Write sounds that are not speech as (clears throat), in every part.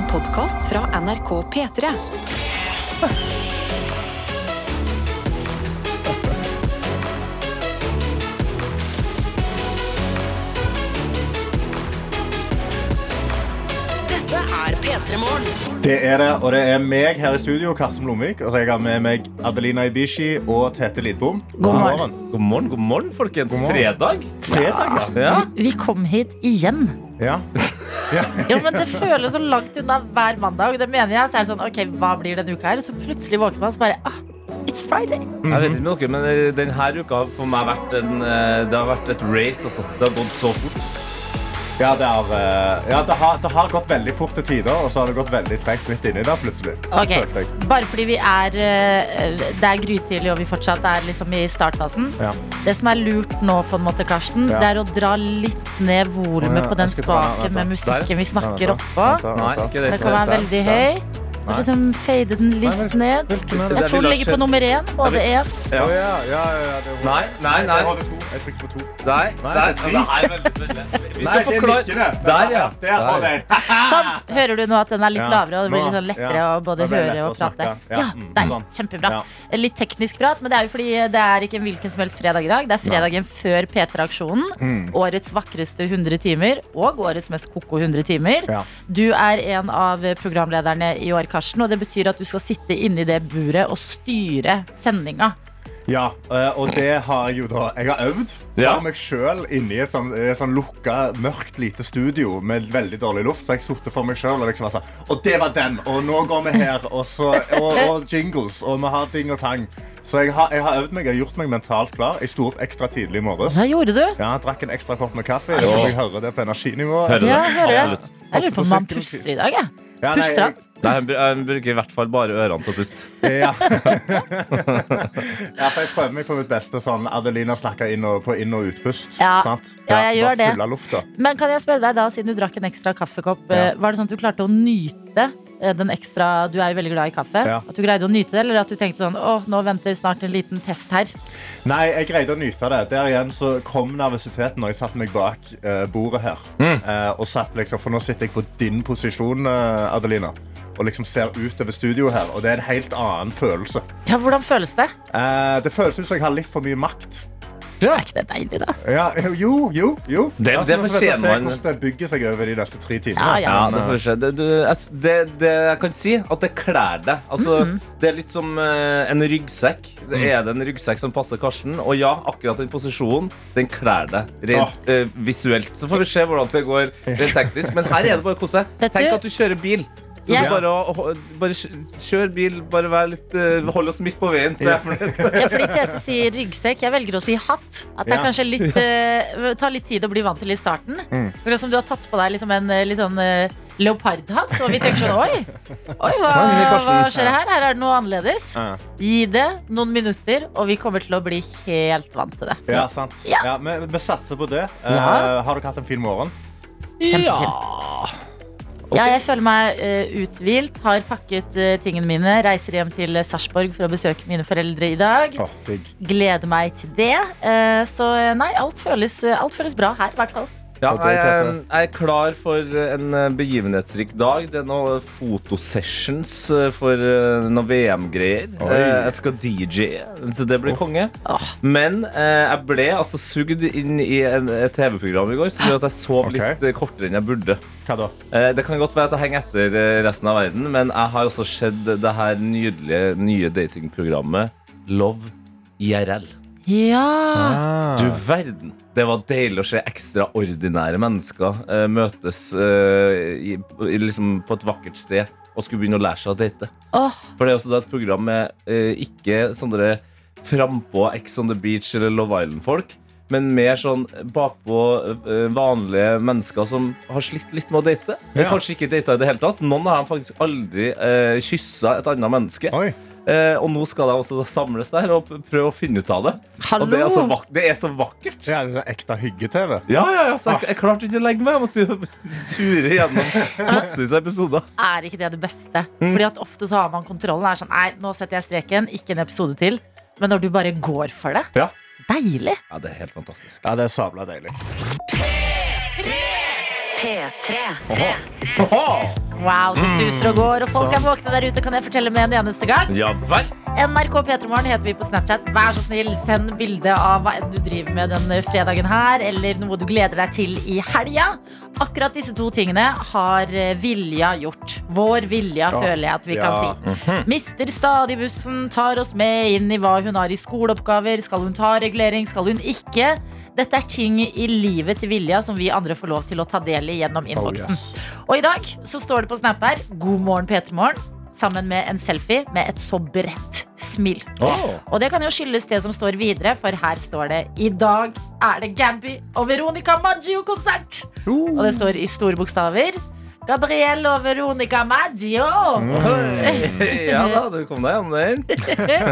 En podkast fra NRK P3. Dette er P3 Morgen. Det er det, og det er meg her i studio, Karsten Blomvik. Og så jeg har med meg Adelina Ibishi og Tete Lidbom. God morgen. God morgen, god morgen, folkens. God morgen. Fredag. Fredag, ja. Ja. Vi kom hit igjen. ja. Jo, men Det føles så langt unna hver mandag. Det mener jeg, så er det sånn, ok, hva blir denne uka her? Så plutselig våkner man og så bare ah, It's Friday. Jeg vet ikke med dere, men eh, denne uka for meg har vært en, eh, det har vært et race. Altså. Det har gått så fort. Ja, det, har, eh, ja det, har, det har gått veldig fort til tider, og så har det gått veldig tregt midt inni der plutselig. Okay. Bare fordi vi er eh, Det er grytidlig og vi fortsatt er liksom i startfasen. Ja. Det som er lurt nå, på en måte, Karsten, Ja. det er å dra litt ned volumet på den spaken med musikken vi snakker oppå. Det kan være veldig høy. Og liksom fade den litt ned. Er Jeg tror den ligger på nummer én. Både én. Ja, ja, ja, ja, Nei, nei, nei. Jeg trykte på to. Nei, Nei, nei, nei, nei, nei, nei, Nei, det er. Der, ja. Der Der. (laughs) Sånn. Hører du nå at den er litt lavere, og det blir litt sånn lettere ja. å både høre og prate? Ja, mm, deilig. sånn. Kjempebra. Litt teknisk prat, men det er jo fordi det er ikke en hvilken som helst fredag i dag. Det er fredagen før P3-aksjonen. Mm. Årets vakreste 100 timer og årets mest koko 100 timer. Du er en av programlederne i år, Karsten, og det betyr at du skal sitte inni det buret og styre sendinga. Ja, eh, og det har jeg jo da Jeg har øvd for Ja. meg sjøl inni et sånn, sånn lukka, mørkt lite studio med veldig dårlig luft. Så jeg sittet for meg sjøl og liksom var sånn Og det var den! Og nå går vi her! Og, så, og, og jingles. Og vi har ting og tang. Så jeg har, jeg har øvd meg, jeg har gjort meg mentalt klar. Jeg sto opp ekstra tidlig i morges. Hva gjorde du? Ja, jeg drakk en ekstra kopp med kaffe. Jeg, jeg hører det på energinivået. Hører Ja, hører det. Jeg lurer på om man puster i dag, jeg. Ja, nei, Puster han? Nei, jeg bruker i hvert fall bare ørene til å puste. Ja. (laughs) ja, for jeg prøver meg på mitt beste sånn Adelina snakker inn og, på inn- og utpust. Ja. Sant? Ja, jeg gjør bare det. Full av lufta. Men kan jeg spørre deg da, siden du drakk en ekstra kaffekopp, Ja. eh, var det sånn at du klarte å nyte den ekstra Du er jo veldig glad i kaffe. Ja. At du greide å nyte det, eller at du tenkte sånn Å, nå venter snart en liten test her. Nei, jeg greide å nyte det. Der igjen så kom nervøsiteten når jeg satte meg bak uh, bordet her. Eh, og satt liksom, For nå sitter jeg på din posisjon, uh, Adelina. Og liksom ser utover studioet her. Og det er en helt annen følelse. Ja, hvordan føles det? Eh, det føles ut som jeg har litt for mye makt. Er ikke det deilig, da? Ja, jo, jo, jo. Det- det, det får se. Hvordan det bygger seg over de neste tre timene. Ja, ja. Ja, det får se. Det, det, det jeg kan si, at det kler deg. Altså, Mhm. Det er litt som eh, en ryggsekk. Det er det en ryggsekk som passer Karsten. Og ja, akkurat den posisjonen, den kler deg rent uh, visuelt. Så får vi se hvordan det går rent teknisk. Men her er det bare å kose seg. Tenk at du kjører bil. Så Ja. er bare, å, bare kjør bil, bare vær litt, eh, hold oss midt på veien. Så er jeg fornøyd. (laughs) Ja, fordi Tete sier ryggsekk. Jeg velger å si hatt. At det er Ja. kanskje litt uh, (laughs) tar litt tid å bli vant til i starten. Akkurat som du har tatt på deg liksom en eh, litt sånn uh, leopardhatt, og vi tenker sånn Oi, oi hva, hva skjer her? Her er det noe annerledes. Ja. Gi det noen minutter, og vi kommer til å bli helt vant til det. Ja, sant. Ja. Ja, vi, vi satser på det. Uh, Ja. har dere hatt en fin morgen? Ja. Ja, jeg føler meg uh, uthvilt, har pakket uh, tingene mine, reiser hjem til Sarpsborg for å besøke mine foreldre i dag. Oh. Gleder meg til det. Uh, så eh, nei, alt føles, alt føles bra her, i hvert fall. Ja, jeg, er- jeg er klar for en eh, begivenhetsrik dag. Det er noen fotosessions eh, for eh, noen VM-greier. Eh, Jeg skal DJ, så det blir konge. Men eh, jeg ble altså sugd inn i en, et TV-program i går som gjør at jeg sov litt eh, kortere enn jeg burde. Hva da? Eh, Det kan godt være at jeg henger etter eh, resten av verden, men jeg har også sett det her nydelige nye datingprogrammet Love IRL. Ja. Ah. Du verden. Det var deilig å se ekstraordinære mennesker eh, møtes eh, i, i, liksom på et vakkert sted og skulle begynne å lære seg å date. Åh, For det er også da et program med eh, ikke sånne frampå Ex on the Beach eller Love Island-folk, men mer sånn bakpå eh, vanlige mennesker som har slitt litt med å date. Ja. Kanskje ikke data i det hele tatt. Noen har faktisk aldri eh, kyssa et annet menneske. Oi. Eh, og nå skal de også samles der og prøve å finne ut av det. hallo. Og det er så, vak det er så vakkert. Ja, det er sånn ekte hygge-TV. Ja, ja, ja, så jeg, jeg klarte ikke å legge meg. Jeg måtte (laughs) ture gjennom massevis av episoder. er ikke det det beste? Fordi at ofte så har man kontrollen. Er sånn, nei, nå setter jeg streken, ikke en episode til. Men når du bare går for det, Ja. deilig. ja, det er helt fantastisk. Ja, det er sabla deilig. P3. Oha. Wow, det suser og går, og folk er våkne der ute, kan jeg fortelle med en eneste gang. Ja vel. NRK P3morgen heter vi på Snapchat. Vær så snill, send bilde av hva enn du driver med denne fredagen her, eller noe du gleder deg til i helga. Akkurat disse to tingene har eh, Vilja gjort. Vår Vilja, føler jeg at vi kan ja. si. Mister stadig bussen, tar oss med inn i hva hun har i skoleoppgaver. Skal hun ta regulering, skal hun ikke? Dette er ting i livet til Vilja som vi andre får lov til å ta del i gjennom innboksen. yes. Og i dag så står det på Snap her God morgen P3morgen Sammen med en selfie med et så bredt smil Og det kan jo skyldes det som står videre For her står det I dag er det Gamby og Veronica Maggio-konsert Og det står i store bokstaver Gabrielle og Veronica Maggio Ja da, du kom deg gjennom den.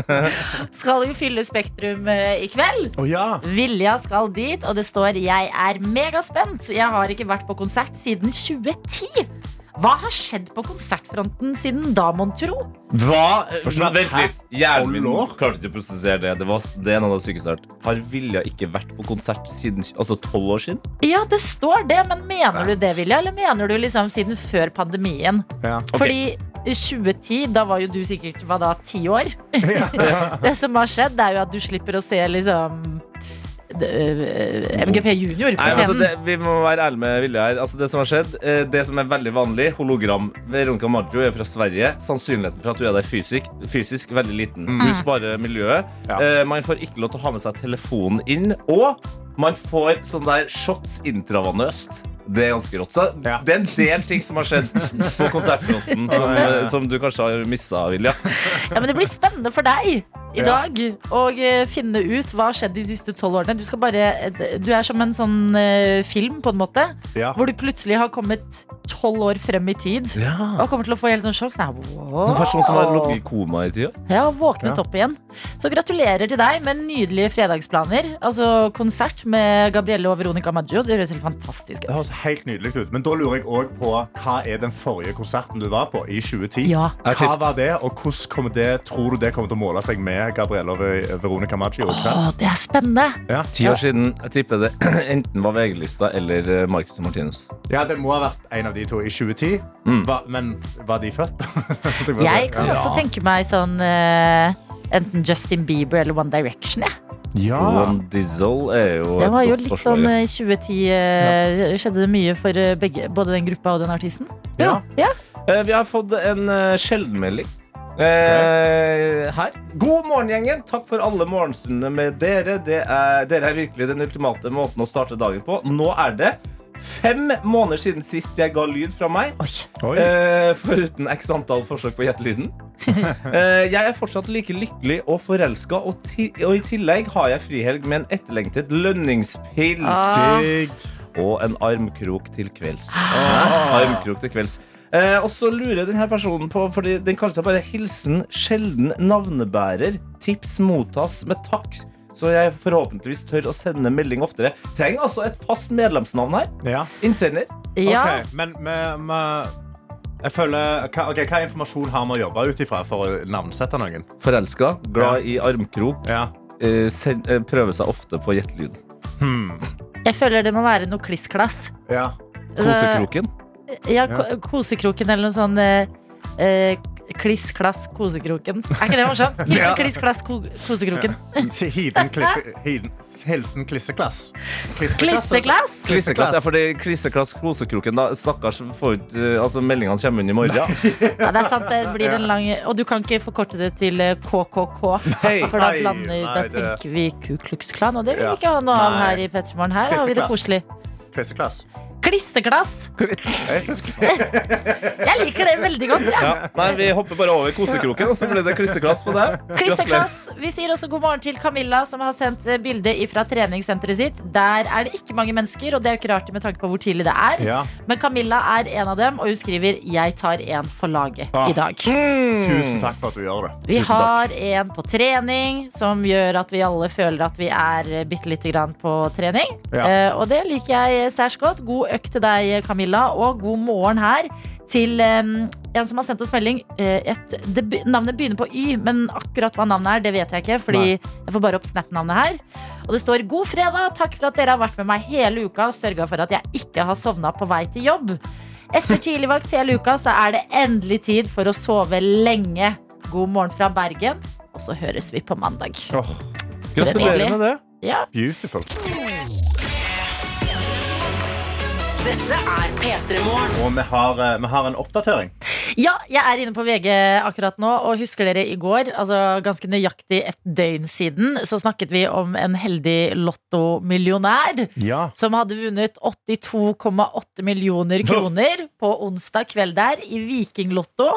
(laughs) Skal jo fylle Spektrum eh, i kveld Å ja. Vilja skal dit, og det står 'Jeg er megaspent'. Jeg har ikke vært på konsert siden 2010. Hva har skjedd på konsertfronten siden da, mon tro? Hva? Har Vent litt. Hjernen min klarte ikke å prosessere det. Det, var, det er en av de sykeste jeg har hørt. Har Vilja ikke vært på konsert siden altså tolv år siden? Ja, det står det, men mener du det, Vilja? Eller mener du liksom siden før pandemien? ja. Fordi i 2010, da var jo du sikkert hva da, ti år. (laughs) det som har skjedd, det er jo at du slipper å se liksom MGP Junior på Nei, altså scenen. det, vi må være ærlige med Vilja her. Altså det som har skjedd, eh, det som er veldig vanlig, hologram Veronica Maggio er fra Sverige. Sannsynligheten for at du er der fysisk, fysisk veldig liten. Du sparer miljøet. Ja. Eh, man får ikke lov til å ha med seg telefonen inn. Og man får sånn der shots intravenøst. Det er ganske rått. Så Ja. det er en del ting som har skjedd på konsertfronten som, eh, som du kanskje har missa, Vilja. Ja, men det blir spennende for deg i Ja. dag å eh, finne ut hva har skjedd de siste tolv årene. Du, skal bare, du er som en sånn eh, film, på en måte, Ja. hvor du plutselig har kommet tolv år frem i tid. Ja. Og kommer til å få helt sånn sjokk. Sånn, En person som har ligget i koma i tida. Ja, og våknet Ja. opp igjen. Så gratulerer til deg med nydelige fredagsplaner. Altså konsert med Gabrielle og Veronica Maggio. Det høres helt fantastisk ut. Helt nydelig ut. Men da lurer jeg òg på hva er den forrige konserten du var på i 2010? Ja. Hva var det, og hvordan det, tror du det kommer til å måle seg med Ve- Veronica Maggio? Åh, det er spennende! Ja. Ti år siden. Jeg tipper det (clears throat) enten var VG-lista eller eh, Marcus og Martinus. ja, det må ha vært en av de to i 2010. Mm. Hva, men var de født? (laughs) Jeg kan ja. også tenke meg sånn eh, Enten Justin Bieber eller One Direction. Ja. Ja. One Dizzle er jo Det et var jo litt forslag. sånn eh, 2010 ja. Skjedde det mye for eh, begge, både den gruppa og den artisten? Ja. ja. Vi har fått en sjeldenmelding. Eh, her. God morgen, gjengen. Takk for alle morgenstundene med dere. Det er, dere er virkelig den ultimate måten å starte dagen på. Nå er det fem måneder siden sist jeg ga lyd fra meg. Eh, foruten x antall forsøk på å gjette lyden. (laughs) Eh, jeg er fortsatt like lykkelig og forelska, og, ti og i tillegg har jeg frihelg med en etterlengtet lønningspils. Ah. Og en armkrok til kvelds. Armkrok til kvelds. Eh, og så lurer denne personen på, fordi den kaller seg bare 'Hilsen sjelden navnebærer'. Tips mottas med takk. Så jeg forhåpentligvis tør å sende melding oftere. Trenger altså et fast medlemsnavn her. Ja. Innsender. Ja. Ok, men med, med jeg føler, okay, ok, hva informasjon har vi å jobbe ut ifra for å navnsette noen? Forelska, glad i armkrok. Ja. Eh, send, eh, prøver seg ofte på gjettelyden. Hmm. Jeg føler det må være noe kliss-klass. ja. Kosekroken. Ja, ko kosekroken eller noe sånn eh, eh, Kliss-klass kosekroken. Er ikke det morsomt? (laughs) Hilsen kliss-klass ko kosekroken. Hiden, klisse, hiden, hilsen klisseklass. Klisseklass! Klisseklass. Ja, fordi klisseklass kosekroken, da stakkars får ikke eh, Altså, meldingene kommer inn i morgen. Ja, det er sant, det blir en lang Og du kan ikke forkorte det til eh, KKK. Hei. For da blander nei, Da det- tenker vi Ku Klux Klan, og det vil vi ikke ha noe av her i Pettermorgen. Her har vi det koselig. Klisseklass. Klisseklass! Jeg liker det veldig godt. Ja. Ja, nei, Vi hopper bare over kosekroken, og så blir det klisseklass på deg. Klisseglass. Vi sier også god morgen til Camilla, som har sendt bilde fra treningssenteret sitt. Der er det ikke mange mennesker, og det er jo ikke rart med tanke på hvor tidlig det er. ja. Men Camilla er en av dem, og hun skriver 'Jeg tar en for laget' Ah. i dag. Tusen takk for at du gjør det. Vi Tusen takk. har en på trening som gjør at vi alle føler at vi er bitte lite grann på trening. Ja. Eh, og det liker jeg særs godt. God økt til deg, Camilla, og god morgen her til en som har sendt oss melding. Eh, et, det, navnet begynner på Y, men akkurat hva navnet er, det vet jeg ikke. Fordi Nei. jeg får bare opp Snap-navnet her. Og det står 'God fredag, takk for at dere har vært med meg hele uka' og sørga for at jeg ikke har sovna på vei til jobb. Etter tidligvakt hele uka så er det endelig tid for å sove lenge. God morgen fra Bergen, og så høres vi på mandag. Oh, Gratulerer med det. Ja, beautiful. Dette er P3 Morgen. Og vi har, eh, vi har en oppdatering. Ja, jeg er inne på VG akkurat nå, og husker dere i går, altså ganske nøyaktig et døgn siden, så snakket vi om en heldig lottomillionær Ja. som hadde vunnet 82,8 millioner (laughs) kroner på onsdag kveld der i Vikinglotto.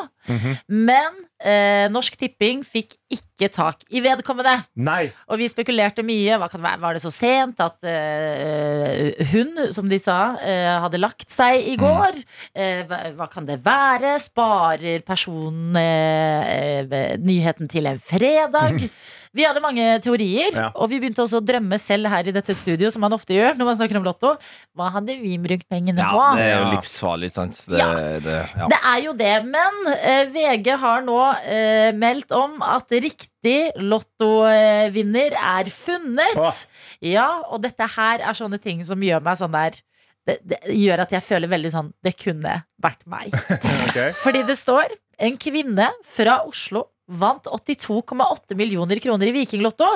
Men eh, Norsk Tipping fikk ikke tak i vedkommende. Nei. Og vi spekulerte mye. Det? Var det så sent at eh, hun, som de sa, eh, hadde lagt seg i går? Eh, hva, hva kan det være? Sparer personen eh, nyheten til en fredag? Vi hadde mange teorier, Ja. og vi begynte også å drømme selv her i dette studio, som man ofte gjør når man snakker om Lotto. Hva hadde vi brukt pengene på? Ja, det er jo livsfarlig, sant. Det, Ja. det, ja. Det er jo det, men eh, VG har nå eh, meldt om at riktig lottovinner er funnet. Åh. Ja, og dette her er sånne ting som gjør meg sånn der det, det gjør at jeg føler veldig sånn Det kunne vært meg. (laughs) okay. Fordi det står en kvinne fra Oslo vant 82,8 millioner kroner i Vikinglotto.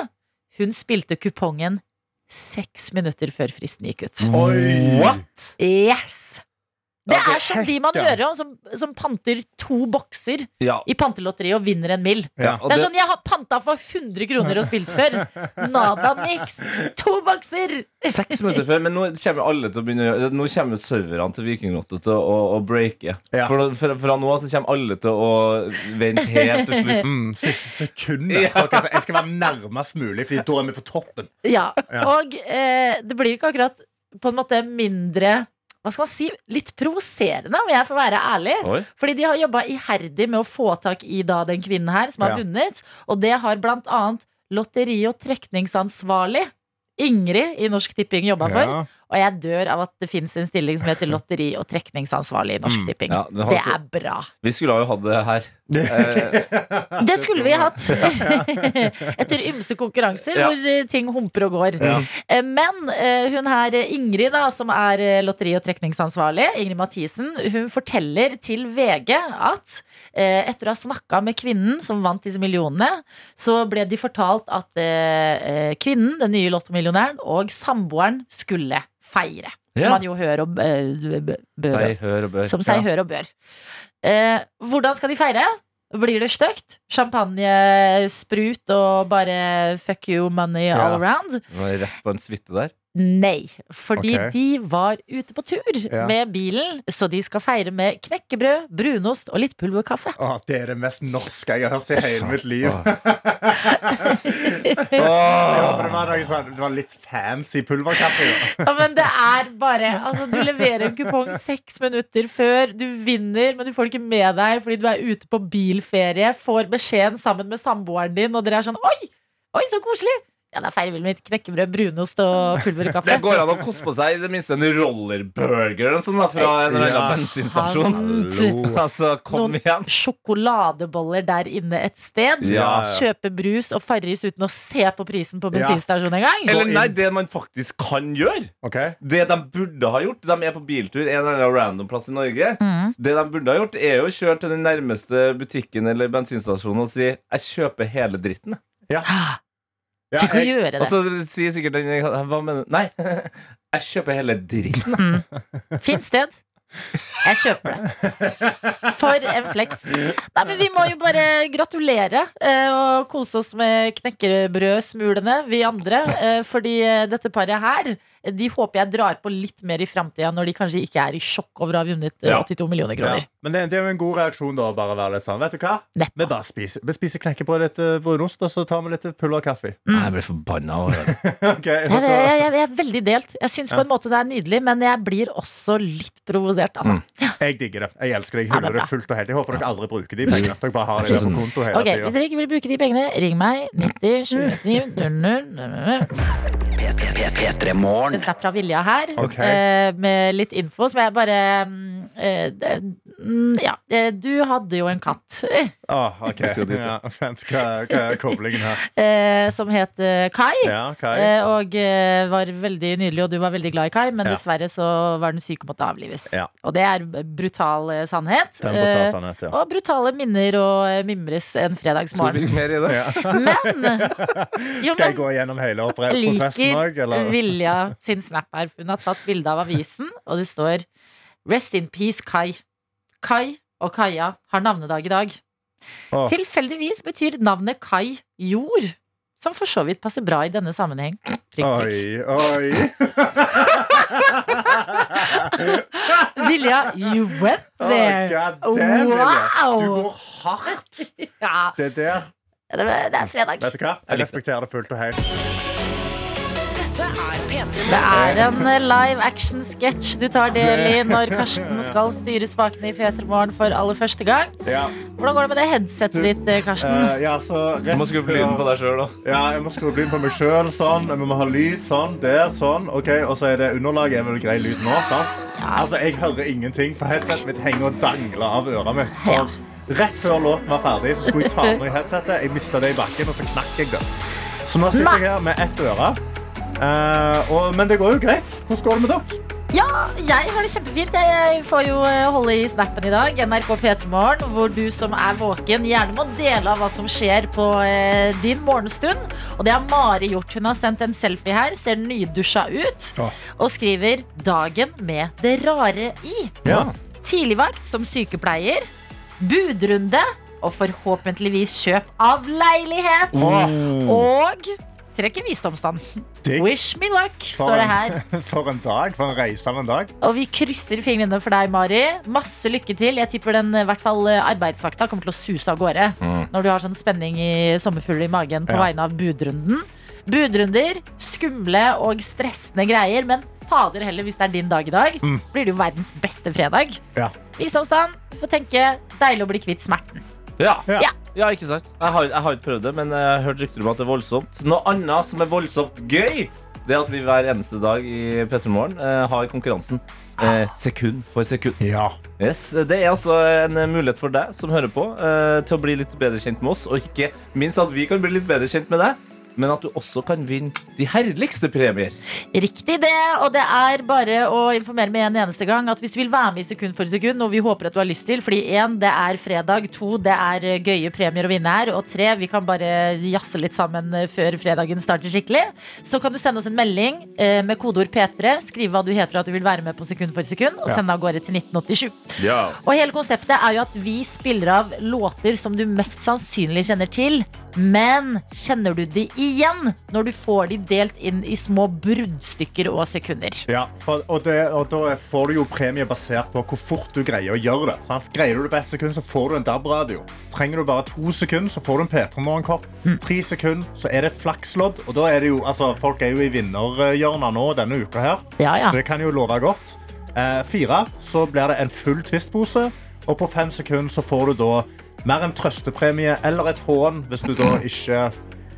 Hun spilte kupongen seks minutter før fristen gikk ut. Oi. What? Yes! Det er som de man hører om, som, som panter to bokser Ja. i pantelotteriet og vinner en mill. Ja. Det er det- sånn, Jeg har panta for 100 kroner og spilt før. Nada mix. To bokser! Seks minutter før, men nå kommer alle til å begynne å gjøre Nå kommer serverne til Vikinglotto til å, å breake. Ja. For, fra, fra nå av så kommer alle til å vente helt til slutt. Mm, siste sekundet. Ja. Ok, Jeg skal være nærmest mulig, Fordi da er vi på toppen. Ja, Ja. Og eh, det blir ikke akkurat på en måte mindre hva skal man si, litt provoserende, om jeg får være ærlig. Oi. Fordi de har jobba iherdig med å få tak i da den kvinnen her som har Ja. vunnet. Og det har blant annet lotteri- og trekningsansvarlig Ingrid i Norsk Tipping jobba for. Og jeg dør av at det fins en stilling som heter lotteri- og trekningsansvarlig i Norsk Mm, Tipping. ja, det det er bra. Vi skulle ha jo hatt det her. Eh, Det skulle vi hatt. (laughs) Etter ymse konkurranser Ja. hvor eh, ting humper og går. Ja. Eh, Men hun her, Ingrid, da, som er lotteri- og trekningsansvarlig, Ingrid Mathisen, hun forteller til VG at etter å ha snakka med kvinnen som vant disse millionene, så ble de fortalt at kvinnen, den nye lottomillionæren, og samboeren skulle feire. Ja. Som man jo hører og eh, bør. Si hør og bør. Som seg Ja. hør og bør. Eh, hvordan skal de feire? Blir det stygt? Champagne, sprut og bare fuck you money Ja. all around? Det var Rett på en suite der. Nei, fordi okay. de var ute på tur Ja. med bilen, så de skal feire med knekkebrød, brunost og litt pulverkaffe. Å, det er det mest norske jeg har hørt i hele mitt liv. Åh. Jeg håper det var, sånn, det var litt fancy pulverkaffe. Ja, men det er bare Altså, du leverer en kupong seks minutter før. Du vinner, men du får det ikke med deg fordi du er ute på bilferie. Får beskjeden sammen med samboeren din, og dere er sånn Oi! Oi, så koselig! Ja, da feirer vi med litt knekkebrød, brunost og (laughs) pulverkaffe. Det går an å koste på seg i det minste en rollerburger eller sånn da, fra en eller annen Ja. bensinstasjon. (laughs) Altså, kom Noen igjen. Sjokoladeboller der inne et sted. Ja. Kjøpe brus og Farris uten å se på prisen på bensinstasjonen engang. Eller nei, det man faktisk kan gjøre. Okay. Det de burde ha gjort De er på biltur en eller annen random plass i Norge. Mm. Det de burde ha gjort, er jo å kjøre til den nærmeste butikken eller bensinstasjonen og si 'jeg kjøper hele dritten'. Ja. Ja, Tenk å gjøre Og så sier sikkert den Hva mener du? Nei, (laughs) jeg kjøper hele dritten. Fint sted. Jeg kjøper det. For en flex. Nei, men Vi må jo bare gratulere eh, og kose oss med knekkebrødsmulene, vi andre. eh, fordi eh, dette paret her, de håper jeg drar på litt mer i framtida, når de kanskje ikke er i sjokk over å ha vunnet eh, Ja. 82 millioner ja. kroner. Men det, det er jo en god reaksjon, da. bare å være litt sånn. Vet du hva? Neppa. Vi bare spiser, vi spiser knekkebrød, litt eh, brunost, og så tar vi litt pulverkaffe. Jeg blir forbanna over det. okay, Jeg, jeg, jeg, jeg er veldig delt. Jeg syns på en måte det er nydelig, men jeg blir også litt provosert. Altså. Jeg digger det. Jeg elsker det. Jeg Ja, det er det fullt og helt. Jeg håper dere aldri bruker de pengene. Dere bare har det på konto hele Ok, Hvis dere ikke vil bruke de pengene, ring meg. 90 27 00 P3morgen. En snap fra Vilja her, okay. eh, med litt info som jeg bare mm, eh, ja, eh, du hadde jo en katt Åh, (laughs) ok. Ja, vent, hva, hva er koblingen her? (laughs) eh, som het eh, Kai. Ja, Kai? Eh, og eh, var veldig nydelig, og du var veldig glad i Kai, men Ja. dessverre så var den syk og måtte avlives. Ja. Og det er brutal eh, sannhet. Eh, sannhet, ja. og brutale minner og eh, mimres en fredagsmorgen. virke mer i det? ja. Men (laughs) jo, Skal jeg gå gjennom hele prosessen liker òg, eller? Vilja sin snap her. Hun har tatt bilde av avisen, og det står Rest in peace, Kai. Kai og Kaja har navnedag i dag. Åh. Tilfeldigvis betyr navnet Kai jord, som for så vidt passer bra i denne sammenheng. Prikk, prikk. Oi, oi. (laughs) Vilja, you went Oh, there. God damn, Wow. Du går hardt. (laughs) Ja, Det der det, det er fredag. Vet du hva? Jeg respekterer det fullt og helt. Dette P3 Det er en eh, live action-sketsj du tar del i når Karsten skal styre spakene i P3 Morgen for aller første gang. Ja, Hvordan går det med det headsetet ditt, eh, Karsten? Uh, ja, så Du må skru opp lyden på deg sjøl, da. Ja, jeg må skru opp lyden på meg sjøl. Sånn. Jeg må ha lyd sånn. Der. Sånn. Ok, Og så er det underlaget. Er vel grei lyd nå? sant? Altså, Jeg hører ingenting, for headsetet mitt henger og dangler av øret mitt. For Rett før låten var ferdig, så skulle jeg ta av i headsetet. Jeg mista det i bakken, og så knakk jeg det. Så nå sitter jeg her med ett øre. Eh, og, men det går jo greit. Hvordan går det med dere? Ja, jeg har det kjempefint. Jeg får jo eh, holde i snappen i dag. NRK P3 Morgen, hvor du som er våken, gjerne må dele av hva som skjer på eh, din morgenstund. Og det har Mari gjort. Hun har sendt en selfie her, ser nydusja ut, og skriver 'Dagen med det rare i'. Ja. Tidligvakt som sykepleier, budrunde og forhåpentligvis kjøp av leilighet. Og trekker visdomstann. Wish me luck, står det her. (laughs) For en dag. For en reise av en dag. Og vi krysser fingrene for deg, Mari. Masse lykke til. Jeg tipper den i hvert fall eh, arbeidsvakta kommer til å suse av gårde når du har sånn spenning i sommerfugl i magen på Ja. vegne av budrunden. Budrunder, skumle og stressende greier, men fader heller, hvis det er din dag i dag, blir det jo verdens beste fredag. Ja. Visdomstann, du får tenke deilig å bli kvitt smerten. Ja. Ja. Ja. Ja, ikke sant? Jeg har, jeg har ikke prøvd det, men jeg har hørt rykter om at det er voldsomt. Noe annet som er voldsomt gøy, det er at vi hver eneste dag i P3 Morgen eh, har konkurransen eh, sekund for sekund. Ja. Yes, Det er altså en mulighet for deg som hører på, eh, til å bli litt bedre kjent med oss. Og ikke minst at vi kan bli litt bedre kjent med deg, men at du også kan vinne de herligste premier. Riktig det, og det er bare å informere med en eneste gang at hvis du vil være med i sekund for sekund, noe vi håper at du har lyst til, fordi én, det er fredag, to, det er eh, gøye premier å vinne her, og tre, vi kan bare jazze litt sammen eh, før fredagen starter skikkelig, så kan du sende oss en melding eh, med kodeord P3, skrive hva du heter og at du vil være med på sekund for sekund, og sende av gårde til 1987. Ja. Og hele konseptet er jo at vi spiller av låter som du mest sannsynlig kjenner til. Men kjenner du de igjen når du får de delt inn i små bruddstykker og sekunder? Ja, for, og, det, og da får du jo premie basert på hvor fort du greier å gjøre det. Sant? Greier du det på ett sekund, så får du en DAB-radio. Trenger du bare to sekunder, så får du en P3 Morgenkopp. Tre sekunder, så er det et flakslodd. Og da er det jo, altså, folk er jo i vinnerhjørnet nå denne uka her, Ja, ja. så det kan jo love godt. Eh, fire, så blir det en full Twist-pose. Og på fem sekunder så får du da mer en trøstepremie eller et hån hvis du da ikke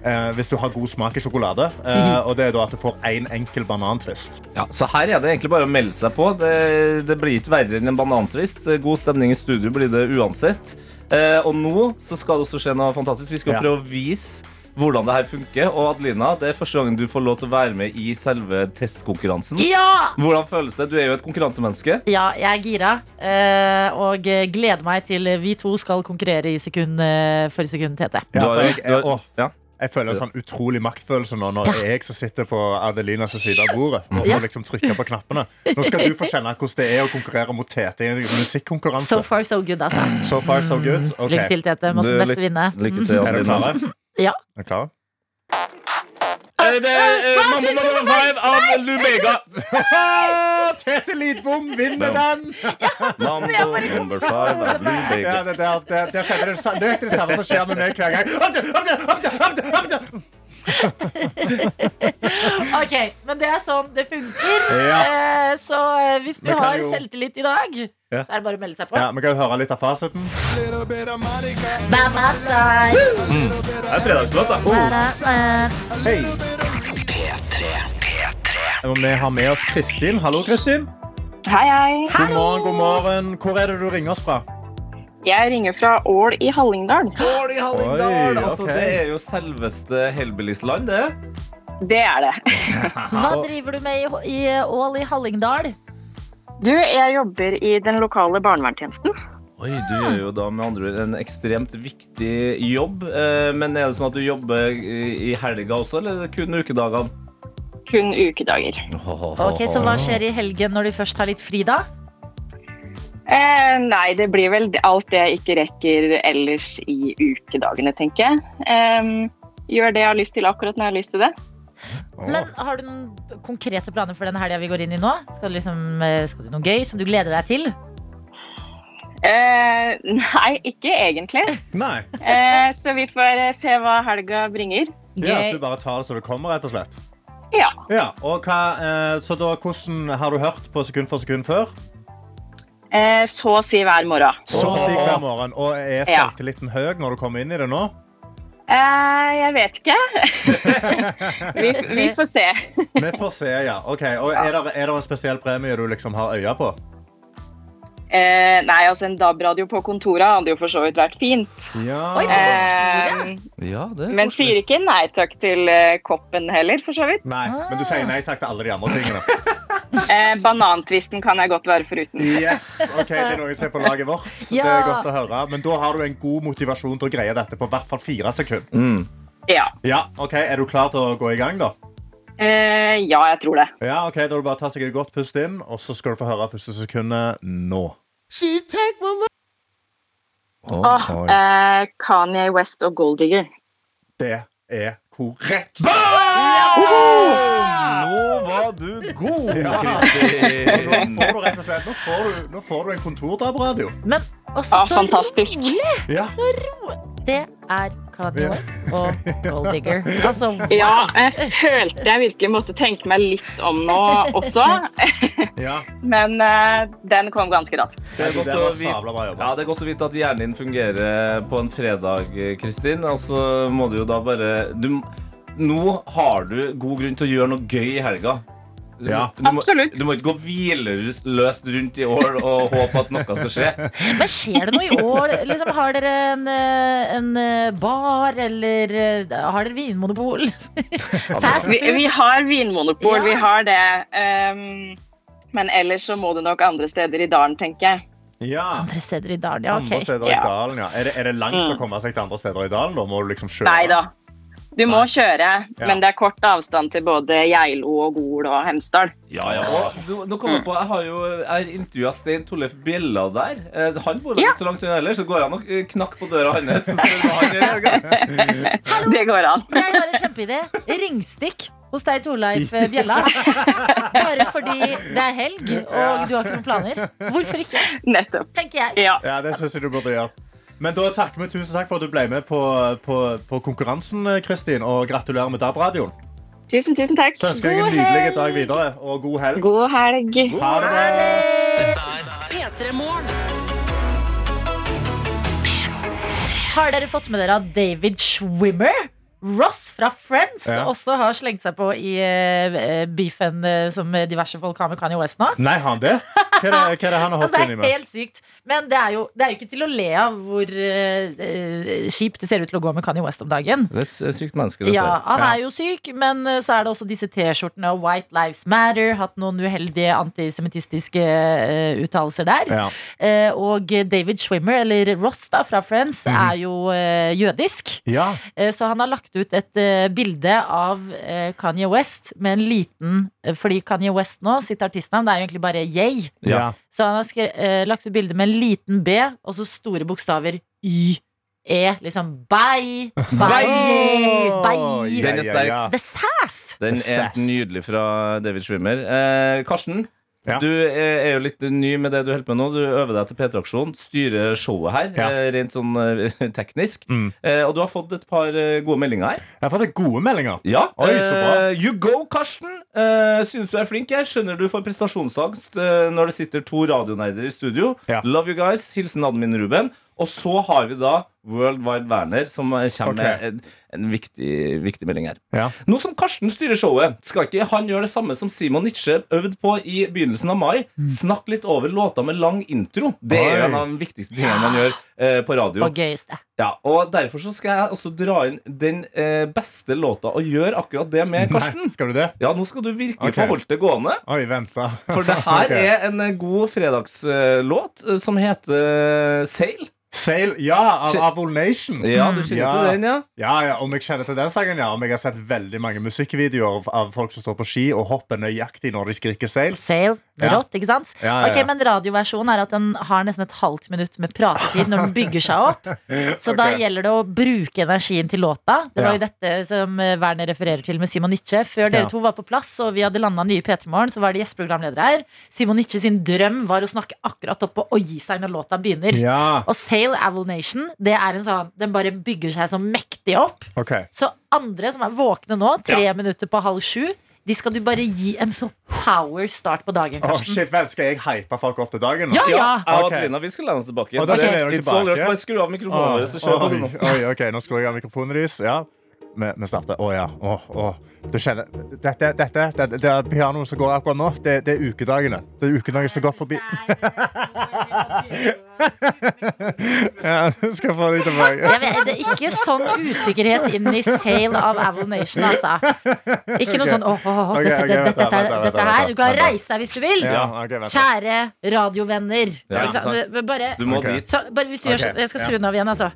eh, hvis du har god smak i sjokolade. Eh, og det er da at du får én en enkel banantvist. Ja, så her er det egentlig bare å melde seg på. Det, det blir ikke verre enn en banantvist. God stemning i studio blir det uansett. Eh, og nå så skal det også skje noe fantastisk. Vi skal Ja. prøve å vise hvordan det her funker. Og Adelina, det er første gangen du får lov til å være med i selve testkonkurransen. Ja! Hvordan føles det? Du er jo et konkurransemenneske. Ja, jeg er gira. eh, Og gleder meg til vi to skal konkurrere i sekund eh, for sekund, Tete. Ja, for jeg, jeg, å, ja. jeg føler en sånn utrolig maktfølelse nå når det er jeg som sitter på Adelinas side av bordet. Og får liksom trykke på knappene. Nå skal du få kjenne hvordan det er å konkurrere mot Tete i en musikkonkurranse. So far, so good, altså. So far, so good. Okay. Lykke til, Tete. Må den beste vinne. Lykke til, Adelina. Ja. Er du klare? (laughs) Eh, det er, eh, Mamma nummer five av Lumega. Tete Lidbom vinner den! Mambo number five av Lubega Lumega. det er det samme som skjer med meg hver gang. (laughs) Ok, men det er sånn det funker. Ja. Eh, Så eh, hvis du har jo- selvtillit i dag, Ja. så er det bare å melde seg på. Ja, Vi kan jo høre litt av fasiten. Mm. Det er fredagslåt, da. Ba-da, Hei. Og vi har med oss Kristin. Hallo, Kristin. Hei, hei. God morgen, god morgen. Hvor er det du ringer oss fra? Jeg ringer fra Ål i Hallingdal. Ål i Hallingdal! Oi, Altså, det er jo selveste Hellbillies-land, det. Det er det. (laughs) Hva driver du med i, i Ål i Hallingdal? Du, jeg jobber i den lokale barnevernstjenesten. Oi, Du gjør jo da med andre ord en ekstremt viktig jobb. Eh, Men er det sånn at du jobber i i helga også, eller er det kun ukedagene? Kun ukedager. Ok, Så hva skjer i helgen når du først har litt fri, da? Eh, nei, det blir vel alt det jeg ikke rekker ellers i ukedagene, tenker jeg. Eh, gjør det jeg har lyst til akkurat når jeg har lyst til det. Men Har du noen konkrete planer for den helga vi går inn i nå? Skal du, liksom, eh, skal du noe gøy som du gleder deg til? Eh, nei, ikke egentlig. (laughs) Nei. Eh, så vi får eh, se hva helga bringer. Ja, Gøy. du bare tar det så det kommer, rett og slett. Ja. Ja, og hva, eh, så da, hvordan har du hørt på sekund for sekund før? Eh, så å si hver morgen. Så å si hver morgen. Og er Ja. selvtilliten høy når du kommer inn i det nå? Eh, jeg vet ikke. (laughs) vi, vi får se. (laughs) Vi får se, ja. Ok, og Er det, er det en spesiell premie du liksom har øya på? Eh, nei, altså en DAB-radio på kontoret hadde jo for så vidt vært fint. Ja. Oi. Eh, Ja, det men sier ikke nei takk til eh, koppen heller, for så vidt. Nei, men du sier nei takk til alle de andre tingene. (laughs) (laughs) Eh, banantvisten kan jeg godt være foruten. Yes, ok, Det er noen som ser på laget vårt. Ja. Det er godt å høre. Men da har du en god motivasjon til å greie dette på hvert fall fire sekunder. Mm. Ja. Ja, ok, Er du klar til å gå i gang, da? Eh, ja, jeg tror det. Ja, ok, Da er det bare å ta seg et godt pust inn, og så skal du få høre første sekundet nå. Å, oh, oh, eh, Kanye West og Golddigger. Det er korrekt. Nå var du god, Ja. Kristin. Nå får du rett og slett Nå får du, nå får du en kontordrabradio. Men også så fantastisk. rolig! Ja. Det er Kanye West og Gold Digger. (laughs) Altså, wow. Ja, jeg følte jeg virkelig måtte tenke meg litt om nå også. (laughs) ja. Men uh, den kom ganske raskt. Det er Det. Ja, det er godt å vite at hjernen din fungerer på en fredag, Kristin. Og så må du jo da bare du, Nå har du god grunn til å gjøre noe gøy i helga. Du, Ja. du, må, du må ikke gå hvileløst rundt i år og håpe at noe skal skje. (laughs) Men skjer det noe i år? Liksom, har dere en, eh, en eh, bar, eller eh, har dere vinmonopol? (laughs) Vi, vi har vinmonopol, Ja. vi har det. Um, men ellers så må du nok andre steder i dalen, tenker jeg. ja. Andre steder i dalen, ja. Andre ok steder i dalen, ja. Er det, er det langt Mm. å komme seg til andre steder i dalen? Da må du liksom kjøre? Nei da. Du må Nei. kjøre, Ja. men det er kort avstand til både Geilo og Gol og Hemsedal. Ja, ja, nå kom jeg på, jeg har jo intervjua Stein Tollef Bjella der. Eh, Han bor Ja. ikke så langt unna heller, så går han og knakker knakk på døra hans. (laughs) Det går an. Jeg har en kjempeidé. Ringstikk hos deg, Torleif eh, Bjella. Bare fordi det er helg og du har ikke noen planer. Hvorfor ikke? Nettopp. Tenker jeg. Ja. Ja, det syns jeg du burde gjøre. Men da takker vi tusen takk for at du ble med på, på, på konkurransen, Kristin. Og gratulerer med DAB-radioen. Tusen, tusen takk. Så ønsker jeg en nydelig dag videre, og god helg. God helg. Ha det bra. Dette er P3 Har dere fått med dere at David Schwimmer? Ross fra Friends Ja. også har slengt seg på i uh, beefen uh, som diverse folk har med Kanye West nå. Nei, har han det? Hva er det, hva er det han har (laughs) Altså, hoppet det inn i er helt sykt. Men det er, jo, det er jo ikke til å le av hvor eh, kjipt det ser ut til å gå med Kanye West om dagen. Det er et sykt menneske, det Ja, ser. han Ja. er jo syk, men så er det også disse T-skjortene og White Lives Matter. Hatt noen uheldige antisemittistiske uh, uttalelser der. Ja. Eh, og David Schwimmer, eller Ross da, fra Friends, Mhm. er jo jødisk. ja. Så han har lagt ut et uh, bilde av uh, Kanye West med en liten uh, Fordi Kanye West nå, sitt artistnavn, det er jo egentlig bare Yay. Ja. Så han har skre, lagt ut bilde med en liten B og så store bokstaver Y. E. Liksom bye. Bye. bye. Bye. Den er ja, sterk. ja. The sass! Den er helt nydelig fra David Schwimmer. Eh, Karsten, Ja. du er, er jo litt ny med det du holder på med nå. Du øver deg til P3-aksjon, styrer showet her, Ja. eh, rent sånn eh, (laughs) teknisk. Mm. Eh, og du har fått et par eh, gode meldinger her. Jeg har fått gode meldinger. Ja, Oi, så bra. eh, You go, Karsten! Uh, Syns du er flink. Jeg skjønner du får prestasjonsangst eh, når det sitter to radionerder i studio. Ja. Love you guys. Hilsen admin Ruben. Og så har vi da World Wide Werner, som kommer okay. med en, en viktig, viktig melding her. Ja. Nå som Karsten styrer showet, skal ikke han gjøre det samme som Simon Nietzsche øvde på i begynnelsen av mai? Snakk litt over låta med lang intro. Det er en av de viktigste tingene man gjør eh, på radio. Og gøyeste. Ja, og Derfor så skal jeg også dra inn den eh, beste låta og gjøre akkurat det med Karsten. Nei, skal du det? Ja, nå skal du virkelig okay. få holdt det gående. Oi, vent, da. For det her (laughs) okay. er en eh, god fredagslåt eh, som heter eh, Sail. Sail, ja, av Avol Nation. Ja, du kjenner Ja. til den, ja? Ja, ja, Om jeg kjenner til den sangen, ja. Om jeg har sett veldig mange musikkvideoer av- av folk som står på ski og hopper nøyaktig når de skriker 'sail'. Sail. Ja. Rått, ikke sant? Ja, ja, Ok, ja. Men radioversjonen er at den har nesten et halvt minutt med pratetid når den bygger seg opp. (laughs) Så da gjelder det å bruke energien til låta. Det var Ja. jo dette som eh, Werner refererer til med Simon Nietzsche. Før dere to var på plass og vi hadde landa nye P3 Morgen, så var det gjesteprogramledere her. Simon Nietzsche sin drøm var å snakke akkurat opp og gi seg når låta begynner. Ja, Og Sail Avil Nation, det er en sånn Den bare bygger seg så mektig opp. Okay. Så andre som er våkne nå, tre minutter på halv sju, de skal du bare gi en så power start på dagen, Karsten. shit, vel, Skal jeg hype folk opp til dagen? nå? Ja, ja! Jeg Okay. Adelina vi skal lene oss tilbake. Er litt så tilbake. Bare skru av mikrofonen vår, Oh, du nå. oi, oi, ok, nå skrur jeg av mikrofonen deres. Ja. Vi, starter. Å ja. Å, å. Du kjenner Dette, dette, det, det er pianoet som går akkurat nå. Det, det er ukedagene. Det er ukedagene som går forbi. Ja, du skal få det tilbake. Vet, det er ikke sånn usikkerhet inn i Sail av Avil Nation, altså. Ikke noe sånn åh, åh, åh, dette, dette, dette, dette her. Du kan reise deg hvis du vil. Kjære radiovenner. Bare, bare hvis du gjør sånn Jeg skal skru den av igjen, altså.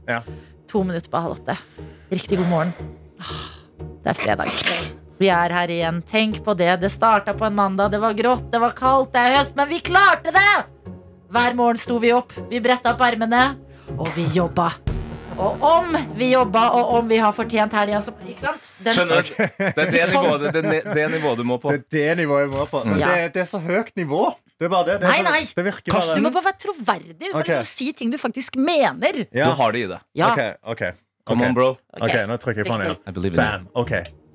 To minutter på halv åtte. Riktig god morgen. Det er fredag. Vi er her igjen. Tenk på det. Det starta på en mandag. Det var grått, det var kaldt, det er høst, men vi klarte det! Hver morgen sto vi opp, vi bretta opp ermene, og vi jobba. Og om vi jobba, og om vi har fortjent helga som Ikke sant? Den Skjønner. Det er det nivået, det, det nivået du må på. Det er det nivået jeg må på. Men det, det er så høyt nivå. Det er bare det. det er Nei, så. Det virker Du må bare være troverdig. Du må okay. liksom si ting du faktisk mener. Ja. Du har det i det. Ja. OK. ok Come on, bro. ok. Ok, nå trykker jeg på den igjen. I believe in you. Bam. ok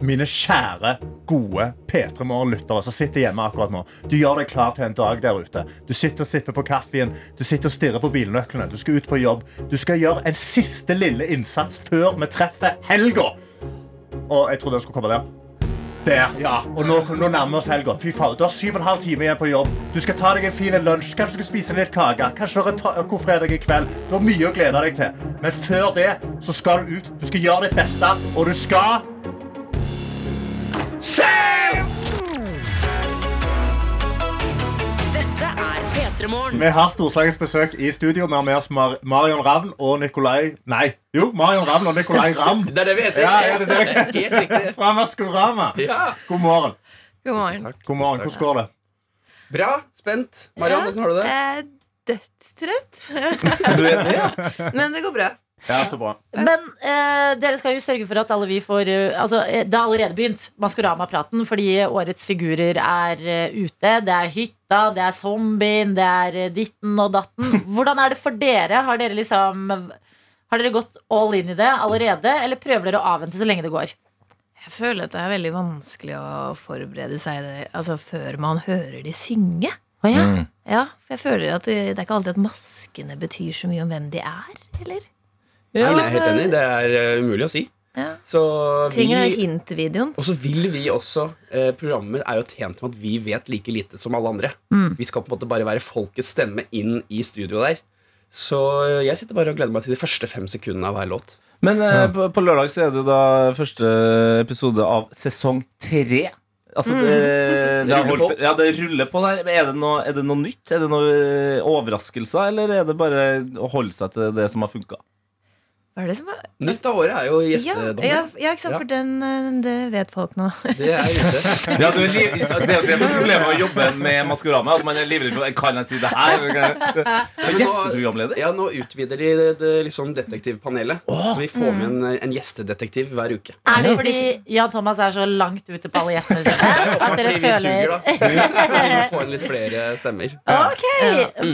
Mine kjære, gode P3 Morgen-lyttere som sitter hjemme akkurat nå. Du gjør deg klar til en dag der ute. Du sitter og sipper på kaffen. Du sitter og stirrer på bilnøklene. Du skal ut på jobb. Du skal gjøre en siste lille innsats før vi treffer helga. Og jeg trodde jeg skulle komme der. Der, ja. Og nå, nå nærmer vi oss helga. Fy faen, Du har syv og en halv time igjen på jobb. Du skal ta deg en fin lunsj. Kanskje du skal spise litt kake. Kanskje du har en fredag i kveld. Du har mye å glede deg til. Men før det så skal du ut. Du skal gjøre ditt beste, og du skal Dette er P3 Vi har storslagens besøk i studio. Vi har med oss Mar Marion Ravn og Nikolai Nei, jo, Marion Ravn og Nikolai Ramm. (laughs) Det er det vi heter. Ja, ja, det er det. Fra Maskorama. Ja. God morgen. God morgen. God morgen. Hvordan går det? Bra. Spent. Mariann, hvordan har du det? Er dødstrøtt, (laughs) Du er det, ja? (laughs) men det går bra. Ja, så bra. Men eh, dere skal jo sørge for at alle vi får eh, Altså, eh, det har allerede begynt, Maskorama-praten, fordi årets figurer er eh, ute. Det er hytta, det er zombien, det er eh, ditten og datten. (laughs) Hvordan er det for dere? Har dere liksom Har dere gått all in i det allerede, eller prøver dere å avvente så lenge det går? Jeg føler at det er veldig vanskelig å forberede seg det, altså, før man hører de synge. Å ja. Mm. Ja, for jeg føler at det, det er ikke alltid at maskene betyr så mye om hvem de er, eller? Nei, jeg er helt enig. Det er eh, umulig å si. Ja. Så Trenger vi, hint-videoen. Og så vil vi også eh, Programmet er jo tjent med at vi vet like lite som alle andre. Vi skal på en måte bare være folkets stemme inn i studio der. Så eh, jeg sitter bare og gleder meg til de første fem sekundene av hver låt. Men eh, på, på lørdag så er det da første episode av sesong tre. Altså, det, (laughs) det, det, ruller holdt, ja, det ruller på der. Er det, noe, er det noe nytt? Er det noen eh, overraskelser, eller er det bare å holde seg til det som har funka? Hva er det som er Nytt av året er jo ja, gjestedommer. ja, ja, ikke sant, Ja. for den, eh, det vet folk nå. Det er ute. (laughs) Ja, du er liv, det er det som er problemet med å jobbe med Maskorama. At man er livredd for Kan jeg si det her? (laughs) Gjesteprogramleder? Ja, nå utvider de det, det liksom detektivpanelet. Så vi får med en, en gjestedetektiv hver uke. Er det fordi Jan Thomas er så langt ute på alle gjettene sine (laughs) at dere Fordi vi suger, da. Så vi får inn litt flere stemmer. Ok,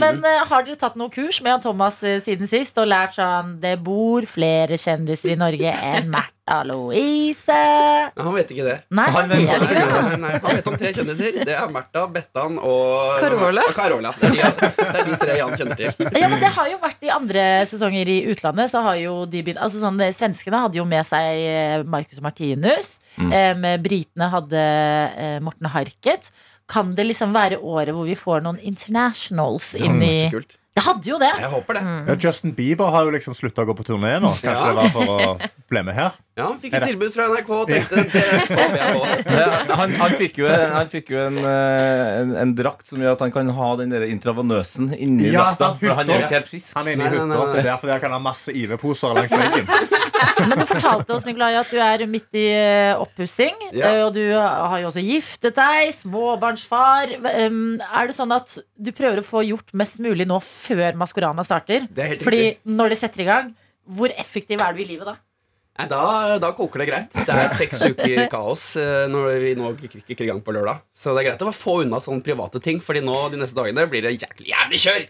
Men eh, har dere tatt noe kurs med Jan Thomas eh, siden sist og lært sånn Det bor flere kjendiser i Norge enn Märtha Louise. Nei, han vet ikke det. Nei, Han vet han, ikke det. Nei, han vet om tre kjendiser. Det er Märtha, Bettan og Carola. Og Carola. Det, er de, det er de tre Jan kjenner til. Ja, men det har jo vært i andre sesonger i utlandet. Så har jo de begynt altså sånn, Svenskene hadde jo med seg eh, Marcus Martinus. Mm. Eh, britene hadde eh, Morten Harket. Kan det liksom være året hvor vi får noen internationals inn i vært Det hadde jo det! Jeg håper det. Ja, Justin Bieber har jo liksom slutta å gå på turné nå. Kanskje Ja. det var for å bli med her? Ja, han fikk et tilbud fra NRK og tenkte det (laughs) håper jeg på. Ja, han, han fikk jo, han fikk jo en, eh, en, en drakt som gjør at han kan ha den der intravenøsen inni Ja, drakta. sant, For han er jo ikke helt frisk. Han er inne i Nei, nei, hytta. nei, nei. Det er derfor der kan ha masse IV-poser langs veggen. (laughs) (laughs) Men du fortalte oss Nikolai, at du er midt i eh, oppussing. Ja. eh, Og du har jo også giftet deg, småbarnsfar. Um, Er det sånn at du prøver å få gjort mest mulig nå før Maskorama starter? Er Fordi når det setter i gang, hvor effektiv er du i livet da? Da, da koker det greit. Det er seks (laughs) uker kaos eh, når vi nå kicker i gang på lørdag. Så det er greit å få unna sånne private ting, Fordi nå de neste dagene blir det jævlig, jævlig kjør.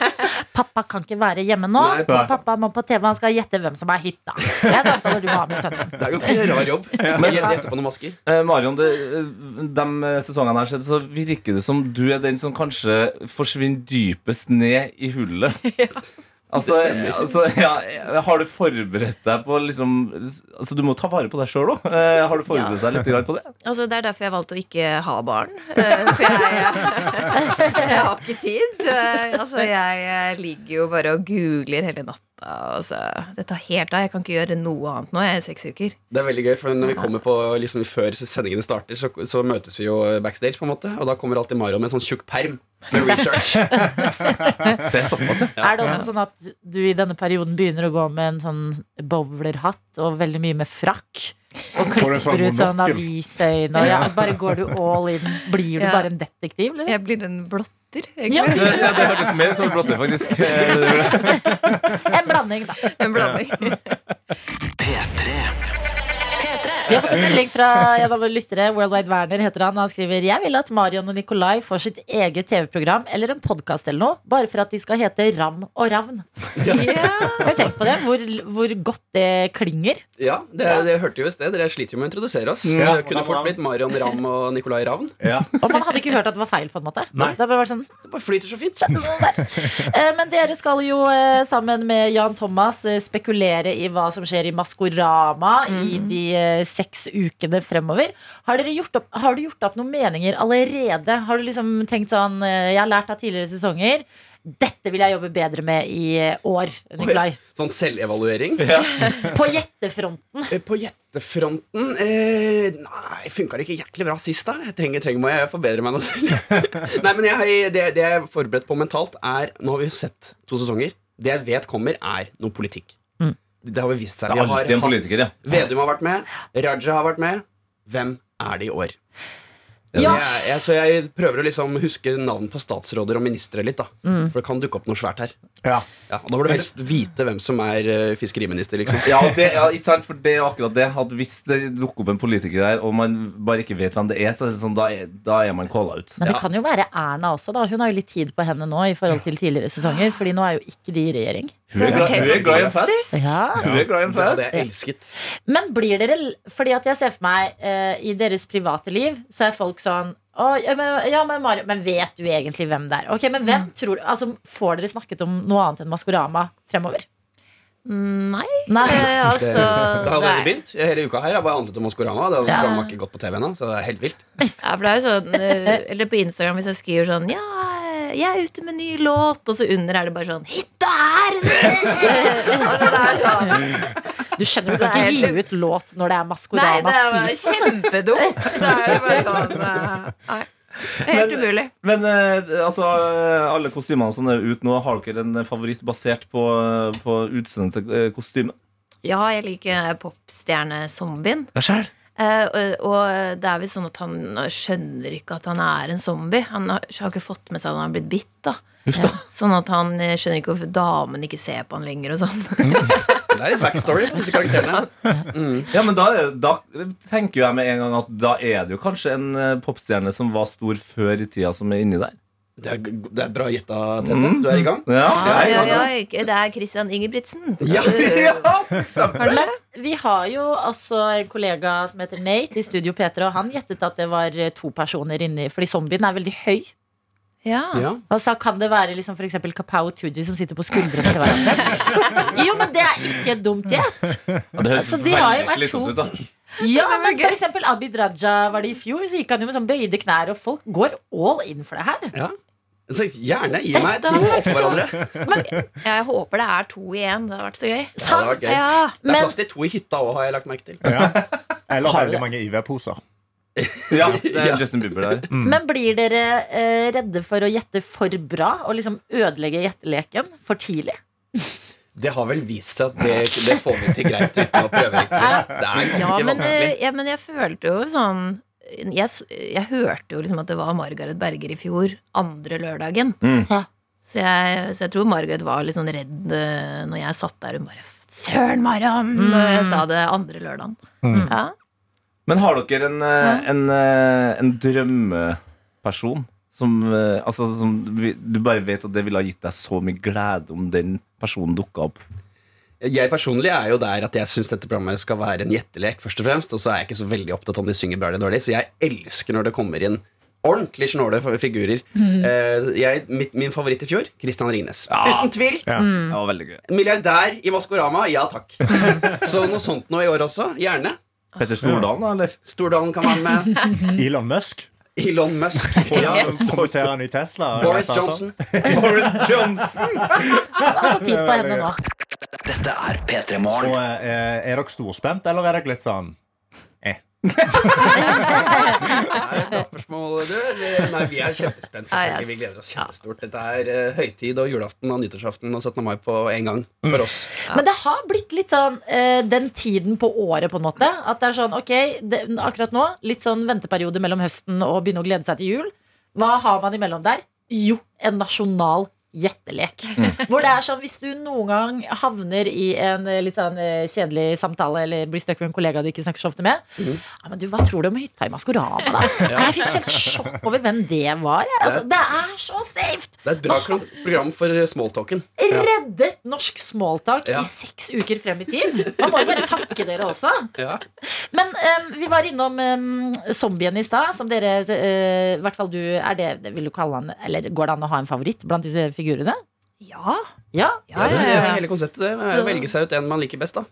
(laughs) Pappa kan ikke være hjemme nå. Nei, pappa. Pappa må på TV, han skal gjette hvem som er hytta. Det er sant når du må ha med sønnen. Det er ganske rar jobb. (laughs) Men gjette på noen masker. Eh, Marion, det, de sesongene her skjedde, så virker det som du er den som kanskje forsvinner dypest ned i hullet. Altså, altså ja, Har du forberedt deg på liksom Altså Du må ta vare på deg sjøl òg. Har du forberedt deg litt på det? Altså, det er derfor jeg valgte å ikke ha barn. Uh, For jeg, (laughs) jeg har ikke tid. Uh, Altså, jeg eh, ligger jo bare og googler hele natta. Altså, det tar helt av. Jeg kan ikke gjøre noe annet nå. Jeg er seks uker. Det er veldig gøy, for når vi kommer på liksom Før sendingene starter, så, så møtes vi jo backstage, på en måte og da kommer alltid Mario med en sånn tjukk perm med research. (laughs) Det er såpass, ja. Er det også sånn at du i denne perioden begynner å gå med en sånn bowlerhatt og veldig mye med frakk? Og sånn klipper ut sånn avisøyne og ja, bare går du all in? Blir du Ja. bare en detektiv? eller? Jeg blir en blotter, Ja. Det, ja, det hørtes mer ut som blotter, faktisk. (laughs) En blanding, da. En blanding. P3. Vi har fått en melding fra en av våre lyttere. Worldwide Werner heter han. Han skriver Jeg vil at Marion og Nikolai får sitt eget TV-program eller en podkast eller noe, bare for at de skal hete Ram og Ravn. Ja. (laughs) Har du tenkt på det? Hvor, hvor godt det klinger? Ja, det, det hørte jo i sted. Dere sliter jo med å introdusere oss. Ja, det kunne fort blitt Marion Ram og Nikolai Ravn. Ja. Og man hadde ikke hørt at det var feil, på en måte. Nei. Det bare sånn, Det bare flyter så fint. Eh, Men dere skal jo eh, sammen med Jan Thomas eh, spekulere i hva som skjer i Maskorama i de seks ukene fremover. Har, dere gjort opp, har du gjort opp noen meninger allerede? Har du liksom tenkt sånn eh, Jeg har lært av tidligere sesonger. Dette vil jeg jobbe bedre med i eh, år, Nikolai. Sånn selvevaluering. (laughs) (laughs) På gjettefronten. Eh, På gjettefronten eh, Nei, funka det ikke jæklig bra sist, da? Jeg trenger, trenger må jeg forbedre meg noe. (laughs) nei, men jeg, det, det jeg er forberedt på mentalt, er Nå har vi sett to sesonger. Det jeg vet kommer, er noe politikk. Det har vi vist seg. Det Vi er har alltid en hatt- politiker, ja. Vedum har vært med. Raja har vært med. Hvem er det i år? Ja. Jeg, jeg, så jeg prøver å liksom huske navn på statsråder og ministre litt. da Mm. For det kan dukke opp noe svært her. Ja. Ja, og Da må du helst vite hvem som er uh, fiskeriminister. liksom Ja, det, ja, ikke sant, for det er akkurat det At Hvis det dukker opp en politiker der, og man bare ikke vet hvem det er, så er det sånn, da, er, da er man calla ut. Men det Ja. kan jo være Erna også, da. Hun har jo litt tid på henne nå i forhold til tidligere sesonger. Fordi nå er jo ikke de i regjering. Hun er glad, hun er glad i en fest. Ja. Hun er glad i en Det hadde fest. jeg elsket. Men blir dere Fordi at jeg ser for meg uh, I deres private liv Så er folk sånn «Å, ja, men, ja, men, Mario, men vet du egentlig hvem det er? Ok, men hvem tror altså, Får dere snakket om noe annet enn Maskorama fremover? Nei. Nei Eh, altså, (laughs) Det har det allerede er- begynt. Hele uka her har bare handlet om Maskorama. Det har Ja. programmet ikke gått på TV ennå, så det er helt vilt. Ja, for det er jo sånn eh, Eller på Instagram hvis jeg skriver sånn Ja, jeg er ute med ny låt Og så under er det bare sånn Hytta her! (laughs) Du skjønner, du kan ikke gi ut låt når det er Nei, det er bare kjempedumt Det er jo bare sånn eh, Nei, helt Men- umulig Men eh, altså, alle kostymene som er ute nå, har dere en favoritt basert på, på utseendet til eh, kostymet? Ja, jeg liker popstjerne-zombien Hva selv. Eh, og, og det er vel sånn at han skjønner ikke at han er en zombie. Han har, har ikke fått med seg at han har blitt bitt. da Uff da. Sånn at han eh, skjønner ikke hvorfor damen ikke ser på han lenger. og sånn (laughs) Det er litt backstory på disse karakterene. Ja, men da, da tenker jeg med en gang at da er det jo kanskje en eh, popstjerne som var stor før i tida, som er inni der. Det er, det er bra gjetta, Tete. Du er i gang. Ja, jeg, Ja, oi, det er Christian Ingebrigtsen. Ja. (laughs) (laughs) Men vi har jo også en kollega som heter Nate i Studio P3, og han gjettet at det var eh, to personer inni Fordi zombien er veldig høy. Ja. Ja. Og så kan det være liksom Kapow og Tooji som sitter på skuldrene til hverandre. (laughs) Jo, men det er ikke et dumt gjett. det høres Altså, de har jo veldig vært slitsomt to- ut, da. Ja, men for eksempel Abid Raja var det i fjor, så gikk han jo med sånn bøyde knær, og folk går all in for det her. ja. Så gjerne gi meg to oppå hverandre. Jeg håper det er to igjen. Det hadde vært så gøy. Ja, det vært gøy. Ja. Det er plass til to i hytta òg, har jeg lagt merke til. Ja. Eller veldig mange IV-poser. Ja, det er (laughs) Justin Bieber der. Men blir dere eh, redde for å gjette for bra og liksom ødelegge gjetteleken for tidlig? Det har vel vist seg at det, det får vi til greit uten å prøve, egentlig. (laughs) Det er ganske Ja, men, vanskelig. eh, ja, men jeg følte jo sånn jeg, jeg hørte jo liksom at det var Margaret Berger i fjor, andre lørdagen. Mm. Så, jeg, så jeg tror Margaret var litt sånn redd eh, når jeg satt der. Hun bare Søren, Mariam! Når jeg sa det andre lørdagen. Ja. Men har dere en, eh, en, eh, en drømmeperson som, altså, som du bare vet at det ville ha gitt deg så mye glede om den personen dukka opp? Jeg personlig er jo der at jeg syns dette programmet skal være en gjettelek, først og fremst. Og så er jeg ikke så veldig opptatt om de synger bra eller dårlig, så jeg elsker når det kommer inn ordentlig snåle figurer. Eh, jeg, mitt, min favoritt i fjor Christian Ringnes. Uten tvil. Ja. Det var. Milliardær i Maskorama, ja takk. (laughs) så noe sånt nå i år også. Gjerne. Petter Stordalen, da, eller? Stordalen kan være med. (laughs) Elon Musk. Elon Musk. (laughs) Ja. Han i Tesla. Boris. Johnson. Boris Johnson! Så tid på henne nå. Dette er P3 Og Morgen. eh, Er dere storspent, eller er dere litt sånn Bra spørsmål, du. Nei, vi er kjempespent. Ja, selvfølgelig. Vi gleder oss kjempestort. Dette er uh, høytid og julaften og nyttårsaften og 17. mai på en gang for oss. Men det har blitt litt sånn uh, den tiden på året, på en måte. At det er sånn, ok, det, akkurat nå, litt sånn venteperiode mellom høsten og begynne å glede seg til jul. Hva har man imellom der? Jo, en nasjonal gjettelek. Hvor det er sånn, hvis du noen gang havner i en eh, litt sånn eh, kjedelig samtale eller blir stuck med en kollega du ikke snakker så ofte med ja, men du, Hva tror du om hytta i Maskorama, da? (laughs) Jeg fikk helt sjokk over hvem det var. Jeg. Altså, det er så safe! Det er et bra kro- program for smalltalken. Reddet norsk smalltalk Ja. i seks uker frem i tid. Man må jo bare takke dere også. Ja. Men um, vi var innom um, zombien i stad, som dere uh, I hvert fall du er det, det vil du kalle han Eller går det an å ha en favoritt blant disse figurene? Ja. Ja. Ja, ja, er ja. hele konseptet. det er Så- Velge seg ut en man liker best. da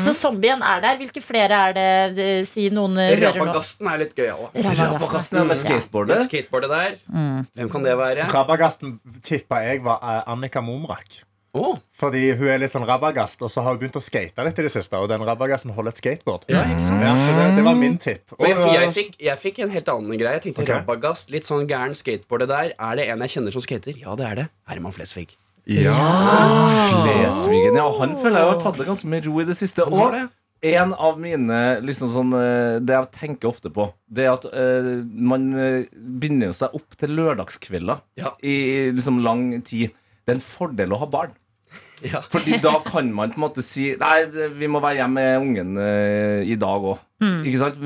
Så zombien er der. Hvilke flere er det? Si noen. Rabagasten er litt gøyal. Rabagasten. Ja, med Med skateboardet. skateboardet der. Mm. Hvem kan det være? Rabagasten tippa jeg var eh, Annika Momrak. Å, Fordi hun er litt sånn rabagast, og så har hun begynt å skate litt i det siste. Og den rabagasten holder et skateboard. ja, ikke sant? Ja, så det, det var min tipp. Og jeg, jeg, fikk, jeg fikk en helt annen greie. Jeg tenkte okay. Rabagast, litt sånn gæren skateboarder der. Er det en jeg kjenner som skater? Ja, det er det. Herman Flesvig. Flesvigen, ja. Han føler jeg har tatt det ganske med ro i det siste. Og en av mine liksom sånn, eh, Det jeg tenker ofte på, det er at uh, man eh, binder seg opp til lørdagskvelder Ja. i liksom lang tid. Det er en fordel å ha barn. Ja. (laughs) Fordi da kan man på en måte si Nei, vi må være hjemme med ungen uh, i dag òg. Ikke sant?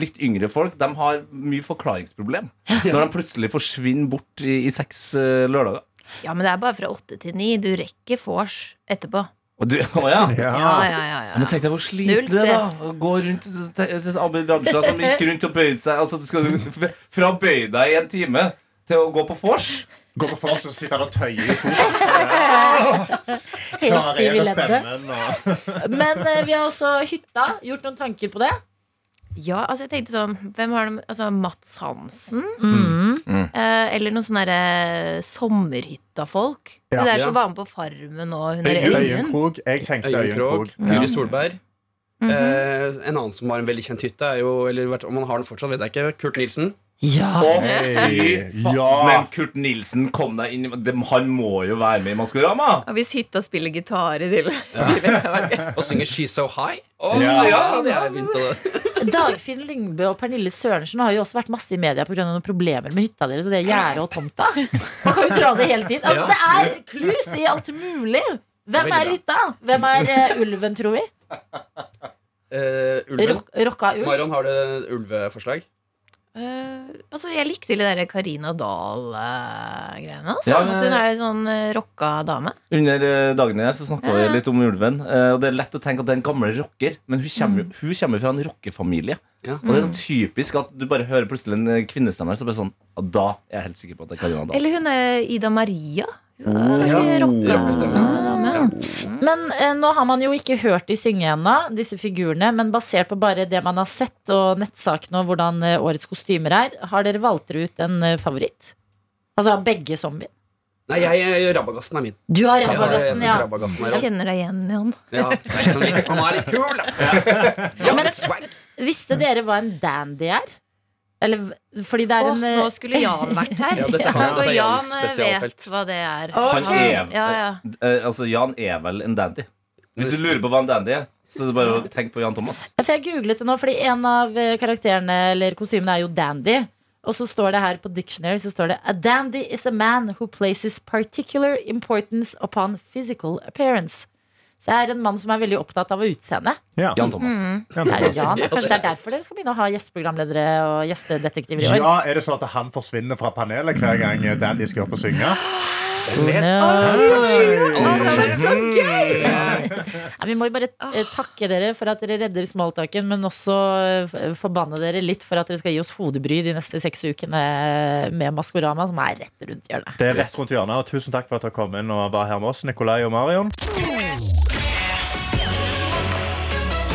Litt yngre folk De har mye forklaringsproblem når de plutselig forsvinner bort i, i seks uh, lørdager. ja, men det er bare fra åtte til ni. Du rekker vors etterpå. Og du, (laughs) å ja. Ja, ja, ja, ja. Men tenk deg hvor slitne det er, da. Å Gå rundt Abid Raja som gikk rundt og bøyde seg. Altså, skal du (laughs) fra å bøye deg i en time til å gå på vors? Går på vors og sitter og tøyer i sofaen. Helt stiv i leddet. Men eh, vi har også hytta. Gjort noen tanker på det? Ja, altså jeg tenkte sånn Hvem har de Altså Mats Hansen? Mm. Eh, eller noen sånne derre sommerhytta-folk. Ja. Hun der Ja. som var med på Farmen og hun er Øyen Øyen. Jeg tenkte Øyenkrog. Øyen Krog. Krog. Guri Solberg. Mhm. eh, en annen som har en veldig kjent hytte, er jo Eller om han har den fortsatt, vet jeg ikke. Kurt Nilsen. Ja. Hey, ja. Men Kurt Nilsen, kom deg inn de, Han må jo være med i Maskorama! Og hvis hytta spiller gitar i til, (laughs) ja. (laughs) Og synger She's So High. Oh, Ja. ja. det er fint. å- Dagfinn Lyngbø og Pernille Sørensen har jo også vært masse i media pga. noen problemer med hytta deres og det gjerdet og tomta. Man kan jo dra det hele tiden. Altså, det er klus i alt mulig. Hvem er hytta? Hvem er uh, ulven, tror vi? Uh, ulven. Rock, rocka ulv? Marion, har du ulveforslag? Eh, altså, jeg likte litt der Karina Dahl-greiene. Altså. Ja, At hun er en sånn uh, rocka dame. Under uh, dagene her så snakka vi Ja. litt om ulven. Og det er lett å tenke at det er en gammel rocker, men hun kommer, Mm. hun kommer fra en rockefamilie. Ja. Og det er så typisk at du bare hører plutselig en kvinnestemme, så bare sånn Da er jeg helt sikker på at det er Karina Dahl. Eller hun er Ida Maria. Ganske rocka rockestemme. dame. Men eh, nå har man jo ikke hørt de synge ennå, disse figurene. Men basert på bare det man har sett, og nettsakene og hvordan eh, årets kostymer er, har dere valgt dere ut en eh, favoritt? Altså av begge zombier? Nei, jeg, jeg, Rabagassen er min. Du har Ja, jeg jeg, ja. Jeg kjenner deg igjen, Jan. Ja, liksom litt, han er litt kul, da. Ja, men- litt swag. Visste dere hva en dandy er? Eller fordi det er oh, en eh, nå skulle Jan vært her. (laughs) Ja, dette For er Jan eh, vet hva det er. Han er, Ja, ja. eh, altså Jan er vel en dandy. Hvis du lurer på hva en dandy er, så er det bare å tenke på Jan Thomas. Ja, For jeg googlet det nå, fordi en av karakterene eller kostymene er jo dandy. Og så står det her på dictionary så står det A dandy is a man who places particular importance upon physical appearance. Så det er en mann som er veldig opptatt av utseendet. Ja. Jan Thomas. Det er jo Jan. Kanskje det er derfor dere skal begynne å ha gjesteprogramledere og gjestedetektiver i år. Ja, Er det sånn at han forsvinner fra panelet hver gang Dandy skal opp og synge? Ja, vi må jo bare eh, takke dere for at dere redder smalltalken, men også eh, forbanne dere litt for at dere skal gi oss hodebry de neste seks ukene med Maskorama, som er rett rundt hjørnet. Det er rett rundt hjørnet. og Tusen takk for at dere kom inn og var her med oss, Nikolai og Marion.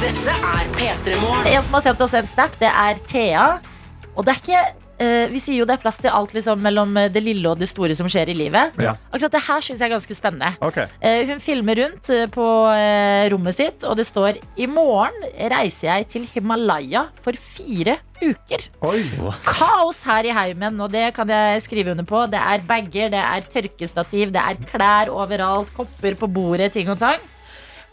Dette er P3 Morgen. En som har sendt oss en snap, det er Thea. Og det er ikke eh, Vi sier jo det er plass til alt liksom, mellom det lille og det store som skjer i livet. Ja. Akkurat det her syns jeg er ganske spennende. Okay. Eh, hun filmer rundt eh, på eh, rommet sitt, og det står I morgen reiser jeg til Himalaya for fire uker. Oi. Kaos her i heimen, og det kan jeg skrive under på. Det er bager, det er tørkestativ, det er klær overalt, kopper på bordet, ting og tang.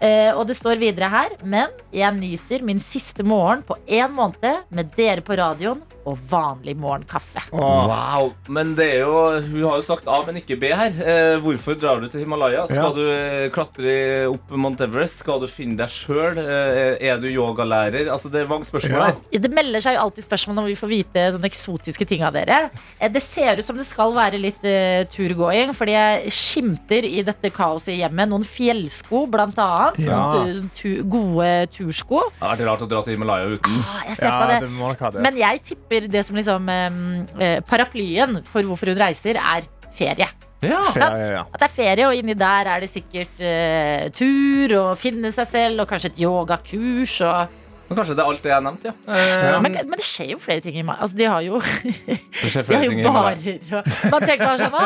Eh, og det står videre her, men jeg nyter min siste morgen på én måned med dere på radioen og vanlig morgenkaffe. Wow, men det er jo Hun har jo sagt A, men ikke B her. Eh, hvorfor drar du til Himalaya? Skal Ja. du eh, klatre opp Mount Everest? Skal du finne deg sjøl? Eh, er du yogalærer? Altså, det er mange spørsmål Ja. her. Det melder seg jo alltid spørsmål når vi får vite sånne eksotiske ting av dere. Eh, Det ser ut som det skal være litt uh, turgåing, fordi jeg skimter i dette kaoset i hjemmet noen fjellsko, blant annet. Ja. Noen tu, gode tursko. Det vært rart å dra til Himalaya uten. Ah, jeg ser Ja, meg det. det. Men jeg tipper det som liksom eh, paraplyen for hvorfor hun reiser, er ferie. Ja. Sant? ja, ja. At det er ferie, og inni der er det sikkert eh, tur og finne seg selv, og kanskje et yogakurs. Og... Men kanskje det er alt det jeg nevnte, ja. Eh, Ja. Men, men det skjer jo flere ting i mai. Altså, de har jo, (laughs) de har jo barer og Man tenker bare sånn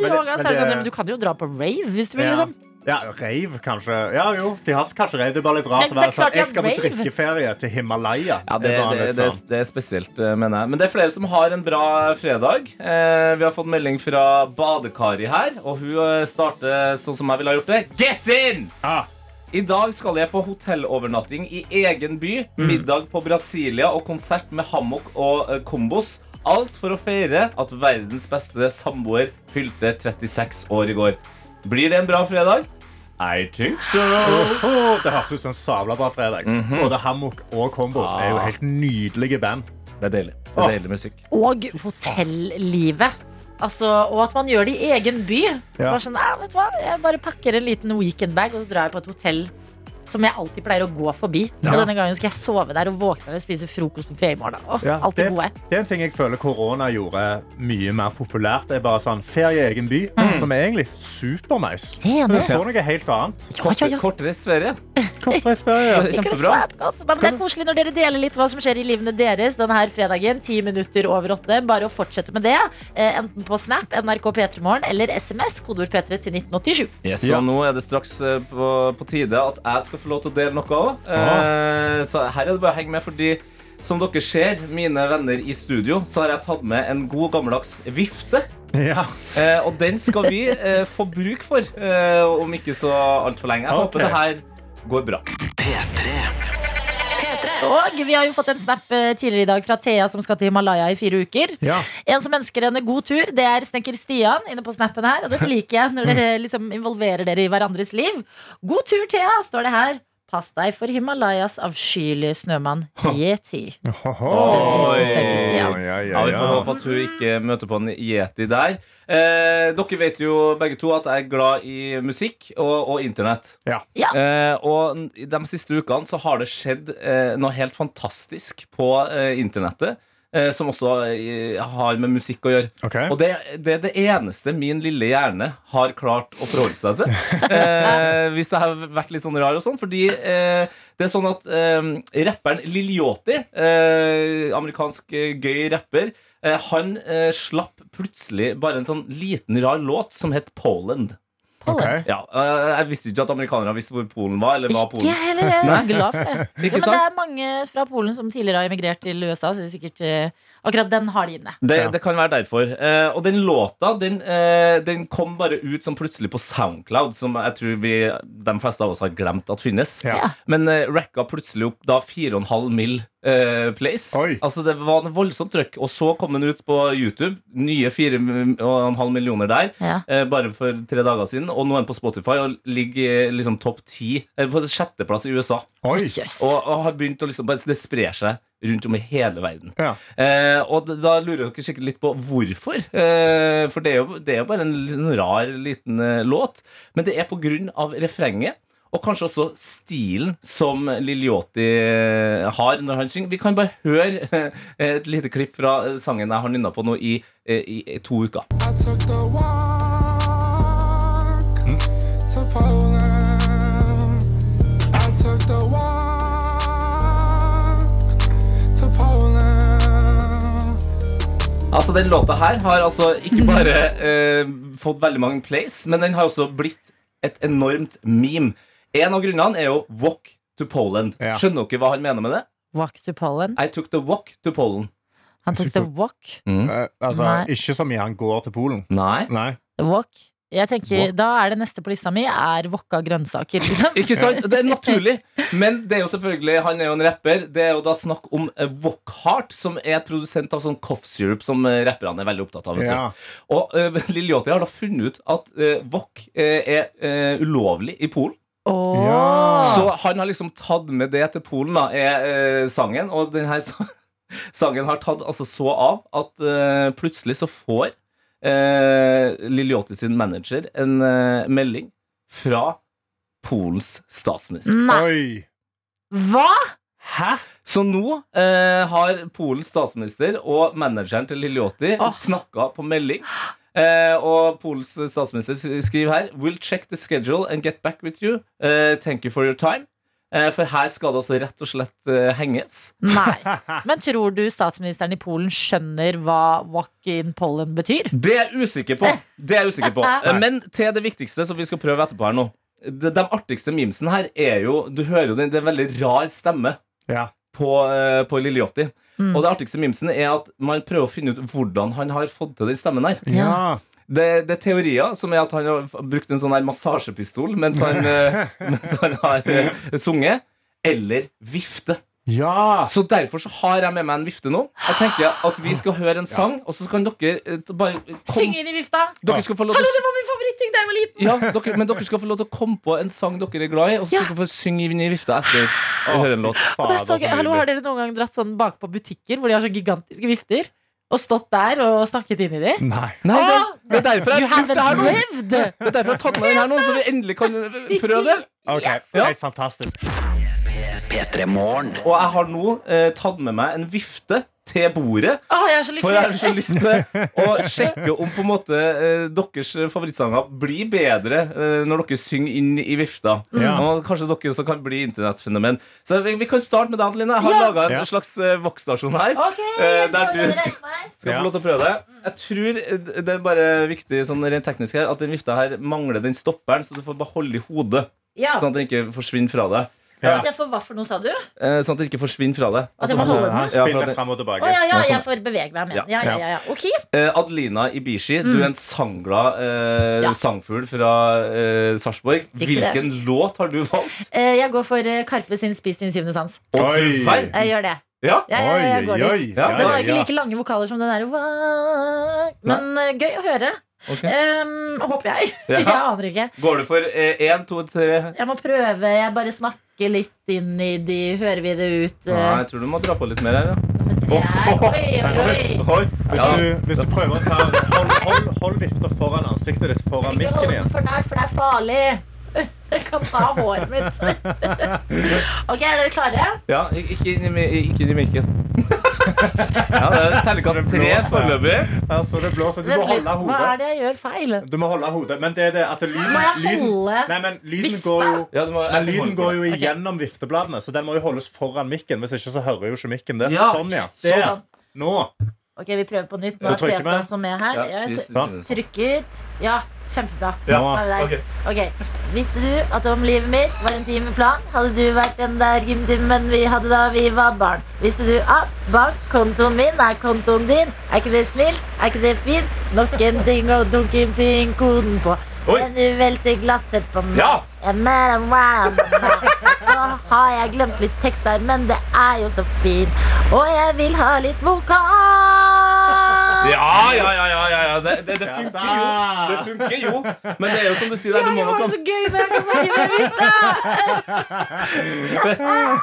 yoga, så er det sånn, men Du kan jo dra på rave hvis du vil. Ja. liksom Ja, Rave, kanskje. Ja, jo, de har kanskje rave. Det er bare litt rart å være sånn Jeg skal på drikkeferie til Himalaya. Ja, det, det, det, sånn. det er spesielt, eh, mener jeg. Men det er flere som har en bra fredag. Eh, vi har fått melding fra Badekari her, og hun eh, starter sånn som jeg ville ha gjort det. Get in! Ah, I dag skal jeg på hotellovernatting i egen by, middag på Brasilia og konsert med hammock og eh, kombos. Alt for å feire at verdens beste samboer fylte 36 år i går. Blir det en bra fredag? I think so. Åh, det høres ut som en sabla bra fredag. Mhm. Både Hammock og Combos er jo Ah. helt nydelige band. Det er deilig. Det er deilig musikk. Og hotellivet. Altså, og at man gjør det i egen by. Ja. Bare sånn, «Ah, vet du hva? Jeg bare pakker en liten weekendbag og så drar jeg på et hotell som jeg alltid pleier å gå forbi. Ja. Og denne gangen skal jeg sove der og våkne og spise frokostbuffé i morgen. Åh, Ja, alt det det, gode. det er en ting jeg føler korona gjorde mye mer populært. Det er bare sånn ferie i egen by, som er egentlig supernice. Du får noe helt annet. Ja, ja, ja. Kortreist ferie. Kortreist ferie. ja. (laughs) det Kjempebra. godt. Det er koselig når dere deler litt hva som skjer i livene deres denne fredagen. Ti minutter over åtte. Bare å fortsette med det. Eh, enten på Snap, NRK P3morgen eller SMS, kodeord P3 til 1987. Yes, Ja. Og nå er det straks eh, på, på tide at jeg skal få lov til å dele noe òg. Eh, så her er det bare å henge med, fordi som dere ser, mine venner i studio, så har jeg tatt med en god gammeldags vifte. Ja. Eh, og den skal vi eh, få bruk for eh, om ikke så altfor lenge. Jeg okay. håper det her går bra. P3. Og vi har jo fått en snap eh, tidligere i dag fra Thea som skal til Himalaya i fire uker. ja. En som ønsker henne god tur, det er snekker Stian inne på snappen her. Og det liker jeg når dere liksom involverer dere i hverandres liv. God tur, Thea, står det her Pass deg for Himalayas avskyelige snømann Yeti. Ja, ja, Ja, Vi får håpe at hun ikke møter på en yeti der. Eh, dere vet jo begge to at jeg er glad i musikk og, og internett. Ja. Ja. Eh, og de siste ukene så har det skjedd eh, noe helt fantastisk på eh, internettet. Eh, som også eh, har med musikk å gjøre. Okay. Og det, det er det eneste min lille hjerne har klart å forholde seg til. Eh, hvis jeg har vært litt sånn rar og sånn. Fordi eh, det er sånn at eh, rapperen Lil Yachty, eh, amerikansk gøy rapper, han slapp plutselig bare en sånn liten rar låt som het Poland. Ok. Ja, eh, jeg visste ikke at amerikanere visste hvor Polen var. Eller hva Ikke Polen jeg heller. Jeg er glad for det. (laughs) Ja, men det er mange fra Polen som tidligere har emigrert til USA, så det er sikkert eh, akkurat den har de inne. Det, Ja. det kan være derfor. Eh, og den låta den, eh, den kom bare ut sånn plutselig på Soundcloud, som jeg tror vi, de fleste av oss har glemt at finnes. Ja. Men eh, racka plutselig opp da 4,5 mill. eh, plays. Oi. Altså Det var en voldsomt trøkk. Og så kom den ut på YouTube. Nye 4,5 millioner der. Ja. eh, bare for tre dager siden. Og nå er den på Spotify og ligger liksom topp ti. eh, på sjetteplass i USA. Oi. Jøss. Og, og har begynt å liksom bare, Det sprer seg rundt om i hele verden. Ja. Eh, og da lurer dere sikkert litt på hvorfor. Eh, for det er, jo, det er jo bare en rar liten eh, låt. Men det er på grunn av refrenget. Og kanskje også stilen som Lil eh, har når han synger. Vi kan bare høre eh, et lite klipp fra eh, sangen jeg har nynna på nå i, i, i to uker. I took the Altså Den låta her har altså ikke bare (laughs) eh, fått veldig mange plays, men den har også blitt et enormt meme. En av grunnene er jo 'Walk to Poland'. Ja. Skjønner dere hva han mener med det? Walk to Poland. I took the walk to Poland. Han tok the walk. Eh, altså, Nei. ikke så mye han går til Polen. Nei. Nei. The walk. Jeg tenker. Da er det neste på lista mi er wokka grønnsaker. Liksom. (laughs) Ikke sant? Det er naturlig. (laughs) Men det er jo selvfølgelig han er jo en rapper. Det er jo da snakk om eh, Wockheart, som er produsent av sånn cough syrup, som eh, rapperne er veldig opptatt av. vet. Ja. Og (laughs) uh, Lill Yachty har da funnet ut at uh, wok uh, er uh, ulovlig i Polen. Oh. Ja. Så han har liksom tatt med det til Polen, da, er eh, sangen. Og denne sangen har tatt altså så av at eh, plutselig så får uh, Lil sin manager en eh, melding fra Polens statsminister. Nei. Hva?! Hæ? Så nå eh, har Polens statsminister og manageren til Liliotti oh. Snakka på melding. Eh, og Polens statsminister skriver her We'll check the schedule and get back with you. Eh, thank you for your time. Eh, for her skal det altså rett og slett eh, henges. Nei. (laughs) Men tror du statsministeren i Polen skjønner hva walk in Poland betyr? Det er jeg usikker på. Det er jeg usikker på. (laughs) Eh, Men til det viktigste som vi skal prøve etterpå her nå. De, de artigste memesen her er jo Du hører jo den, det er en veldig rar stemme Ja. på, uh, på Lille Mm. Og det artigste memesen er at man prøver å finne ut hvordan han har fått til den stemmen her. Ja. Det, det er teorier som er at han har brukt en sånn her massasjepistol mens han, (laughs) eh, mens han har eh, sunget. Eller vifte. ja. Så derfor så har jeg med meg en vifte nå. Jeg tenker at Vi skal høre en (gasps) sang, og så kan dere eh, bare kom, Syng inn i vifta! Dere skal få lov til Hallo, det var min favoritting da jeg var liten! ja, dere, men dere skal få lov til å komme på en sang dere er glad i, og så skal Ja. dere få synge inn i vifta etter å høre en låt. Og det er så Fader. Hallo. Har dere noen gang dratt sånn bakpå butikker hvor de har sånn gigantiske vifter? Og stått der og snakket inn i dem? Nei. Nei, det, det er derfor jeg har gjort det her nå. Det er derfor jeg har tatt med den her nå, så vi endelig kan (laughs) prøve det. Ok, Ja. Helt fantastisk. P3 Morgen. Og jeg har nå eh, tatt med meg en vifte til bordet. Åh, jeg er så For jeg har så lyst til å sjekke om på en måte eh, deres favorittsanger blir bedre eh, når dere synger inn i vifta. Ja. Og kanskje dere også kan bli internettfenomen. Så vi, vi kan starte med deg, Adeline. Jeg har Ja. laga en Ja. slags eh, Vox-stasjon her. Okay, Eh, der du skal-. Skal få lov til å prøve det. Jeg tror eh, det er bare viktig sånn rent teknisk her at den vifta her mangler den stopperen, så du får bare holde i hodet. Ja. Sånn at den ikke forsvinner fra deg. Ja. At jeg får hva for noe, sa du? Eh, Sånn at det ikke forsvinner fra deg. At jeg må holde den? Ja, fram og tilbake. Å ja, ja, Ja, sånn. jeg får bevege meg med den. Ja, ja, ja, ja. Ok. Eh, Adelina Ibishi, du er en sangglad eh, Ja. sangfugl fra eh, Sarpsborg. Riktig det. Hvilken låt har du valgt? Eh, Jeg går for eh, Karpe sin Spis din syvende sans. Og Oi. du verden. Jeg gjør det. Ja. Jeg, jeg, jeg går dit. oi, ja, Det var ikke ja. like lange vokaler som den der. Men eh, gøy å høre. Ok. Em, håper jeg. Ja. (laughs) Jeg aner ikke. Går du for én, to, tre Jeg må prøve. Jeg bare snakker trekke litt inn i de? Hører vi det ut? Ja, eh, jeg tror du må dra på litt mer her, ja. det Oi, oi, oi. Oi. Hvis, du, hvis du prøver å ta Hold, hold, hold vifta foran ansiktet ditt foran Ikke mikken hold den igjen. for nært, for det er farlig. (laughs) Det kan ta håret mitt. (laughs) Ok, er dere klare? Ja, ikke inn i, ikke inn i mikken. (laughs) ja, det er terningkast tre foreløpig. Ja, så det blåser. Du må holde hodet. Hva er det jeg gjør feil? Du må holde hodet. Men det er det at lyden, Må jeg holde nei, men lyden vifta? går jo Ja, må, men lyden går jo igjennom okay. viftebladene, så den må jo holdes foran mikken. Hvis ikke så hører jo ikke mikken det. Ja. Sånn, ja. Det. Sånn. Nå. Ok, vi prøver på nytt. Nå er med? også med her. Ja, spis, spis- Sånn. Trykket. Ja, kjempebra. Ja. Okay. ok. Visste du at om livet mitt var en timeplan, hadde du vært den der gymtimen vi hadde da vi var barn? Visste du at bankkontoen min er kontoen din? Er ikke det snilt? Er ikke det fint? Nok en ting å dunke pin-koden på. Oi. Men du velter glasset på meg. Ja. Så har jeg glemt litt tekst der, men det er jo så fint. Og jeg vil ha litt vokal. Ja, ja, ja, ja, ja, ja. Det, det, det funker jo. Det funker jo. Men det er jo som du sier der, du må nok ha det så gøy når jeg kan snakke med vifta.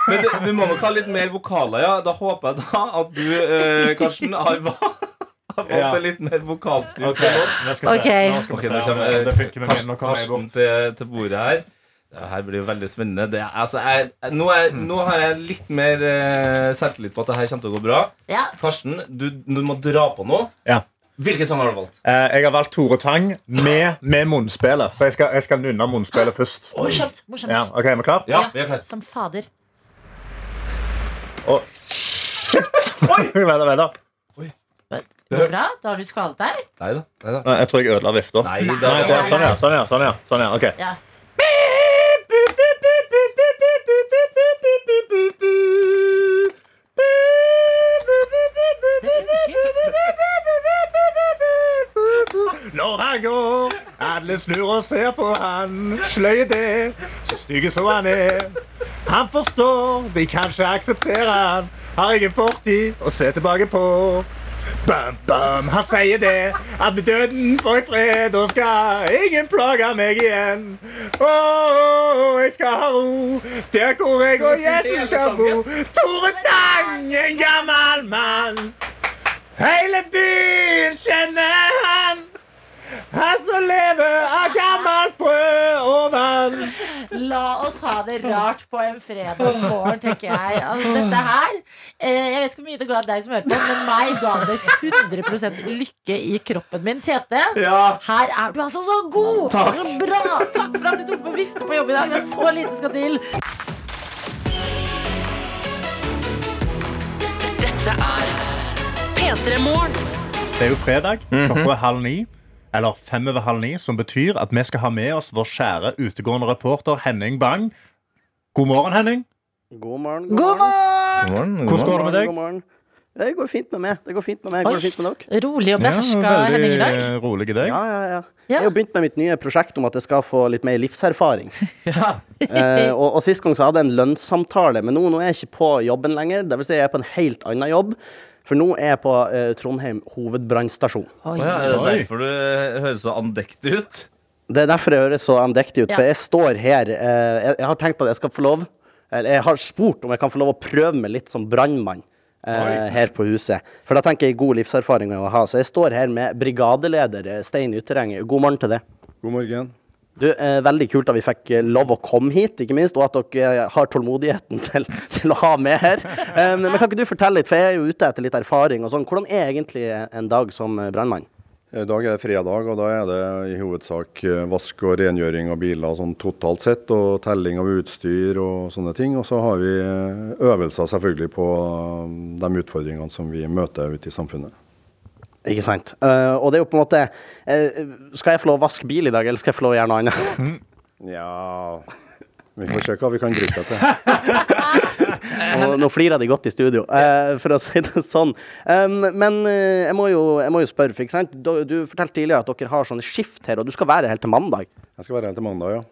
Men det, du må nok ha litt mer vokaler, ja. Da håper jeg da at du, eh, Karsten, har, har fått Ja. en litt mer vokalstyrt Ok, nå skal vi se. Nå skal vi se om det, funker med min. Nå kommer jeg Karsten til, til bordet her. Det her blir jo veldig spennende. Det, altså, jeg, nå, er, nå har jeg litt mer uh, selvtillit på at det her kommer til å gå bra. Ja, Karsten, du, du må dra på nå. Ja. Hvilken sang har du valgt? Eh, jeg har valgt Tore Tang med, med munnspillet. Så jeg skal, jeg skal nynne munnspillet først. morsomt. morsomt. Ja, ok, Er vi klar? Ja, vi er klare. Som fader. Oi Vent, (laughs) vent. da. Går det bra? Da har du skadet deg? Nei da. Nei, da. Jeg tror jeg ødela vifta. Er, sånn, ja. Sånn, ja. Sånn, ja. Sånn, ja. Når han går, alle snur og ser på han. Sløy det, så stygge som han er. Han forstår, de kan ikke akseptere han. Har ingen fortid å se tilbake på. Bam, bam, han sier det, at med døden får jeg fred, og skal ingen plage meg igjen. Å, jeg skal ha ro, der hvor jeg og Jesus skal bo. Tore Tang, en gammel mann. Hele byen kjenner han. Han som lever av gammelt brød og vann. La oss ha det rart på en fredagsmorgen, tenker jeg. Altså, dette her eh, Jeg vet ikke hvor mye det ga deg som hørte på, men meg ga det 100% lykke i kroppen min. Tete, her er du altså så god! Takk. Så bra! Takk for at du tok på vifte på jobb i dag. Det er så lite skal til. Dette er P3 Morgen. Det er jo fredag. Klokka er halv ni. Eller fem over halv ni, som betyr at vi skal ha med oss vår kjære utegående reporter Henning Bang. God morgen, Henning. God morgen. God morgen! morgen. Hvordan går det med deg? God morgen. Det går fint med meg. Det går fint med meg. Går det fint med dere? Rolig og beherska Henning i dag. rolig i dag. Ja, ja, ja. Ja. Jeg har begynt med mitt nye prosjekt om at jeg skal få litt mer livserfaring. (laughs) eh, og, og Sist gang så hadde jeg en lønnssamtale, men nå, nå er jeg ikke på jobben lenger. Det vil si jeg er på en helt annen jobb. For nå er jeg på eh, Trondheim hovedbrannstasjon. Å ja, er det Oi. derfor du høres så andektig ut? Det er derfor jeg høres så andektig ut, Ja. for jeg står her eh, jeg, jeg har tenkt at jeg skal få lov Eller jeg har spurt om jeg kan få lov å prøve meg litt som brannmann eh, her på huset. For da tenker jeg god livserfaring å ha. Så jeg står her med brigadeleder eh, Stein Yttereng. God morgen til deg. God morgen. Du, eh, Veldig kult at vi fikk eh, lov å komme hit, ikke minst, og at dere eh, har tålmodigheten (laughs) til, til å ha med her. Um, men kan ikke du fortelle litt, for jeg er jo ute etter litt erfaring og sånn. Hvordan er egentlig en dag som eh, brannmann? I dag er det fredag, og da er det i hovedsak vask og rengjøring av biler sånn totalt sett, og telling av utstyr og sånne ting. Og så har vi øvelser selvfølgelig på de utfordringene som vi møter ute i samfunnet. Ikke sant. Uh, og det er jo på en måte uh, Skal jeg få lov å vaske bil i dag, eller skal jeg få lov å gjøre noe annet? Ja Vi får se hva vi kan bruke det til. (laughs) og nå flirer de godt i studio, uh, for å si det sånn. Um, men jeg, må jo, jeg må jo spørre, for ikke sant? Du, du fortalte tidligere at dere har sånne skift her, og du skal være helt til mandag. Jeg skal være helt til mandag, ja.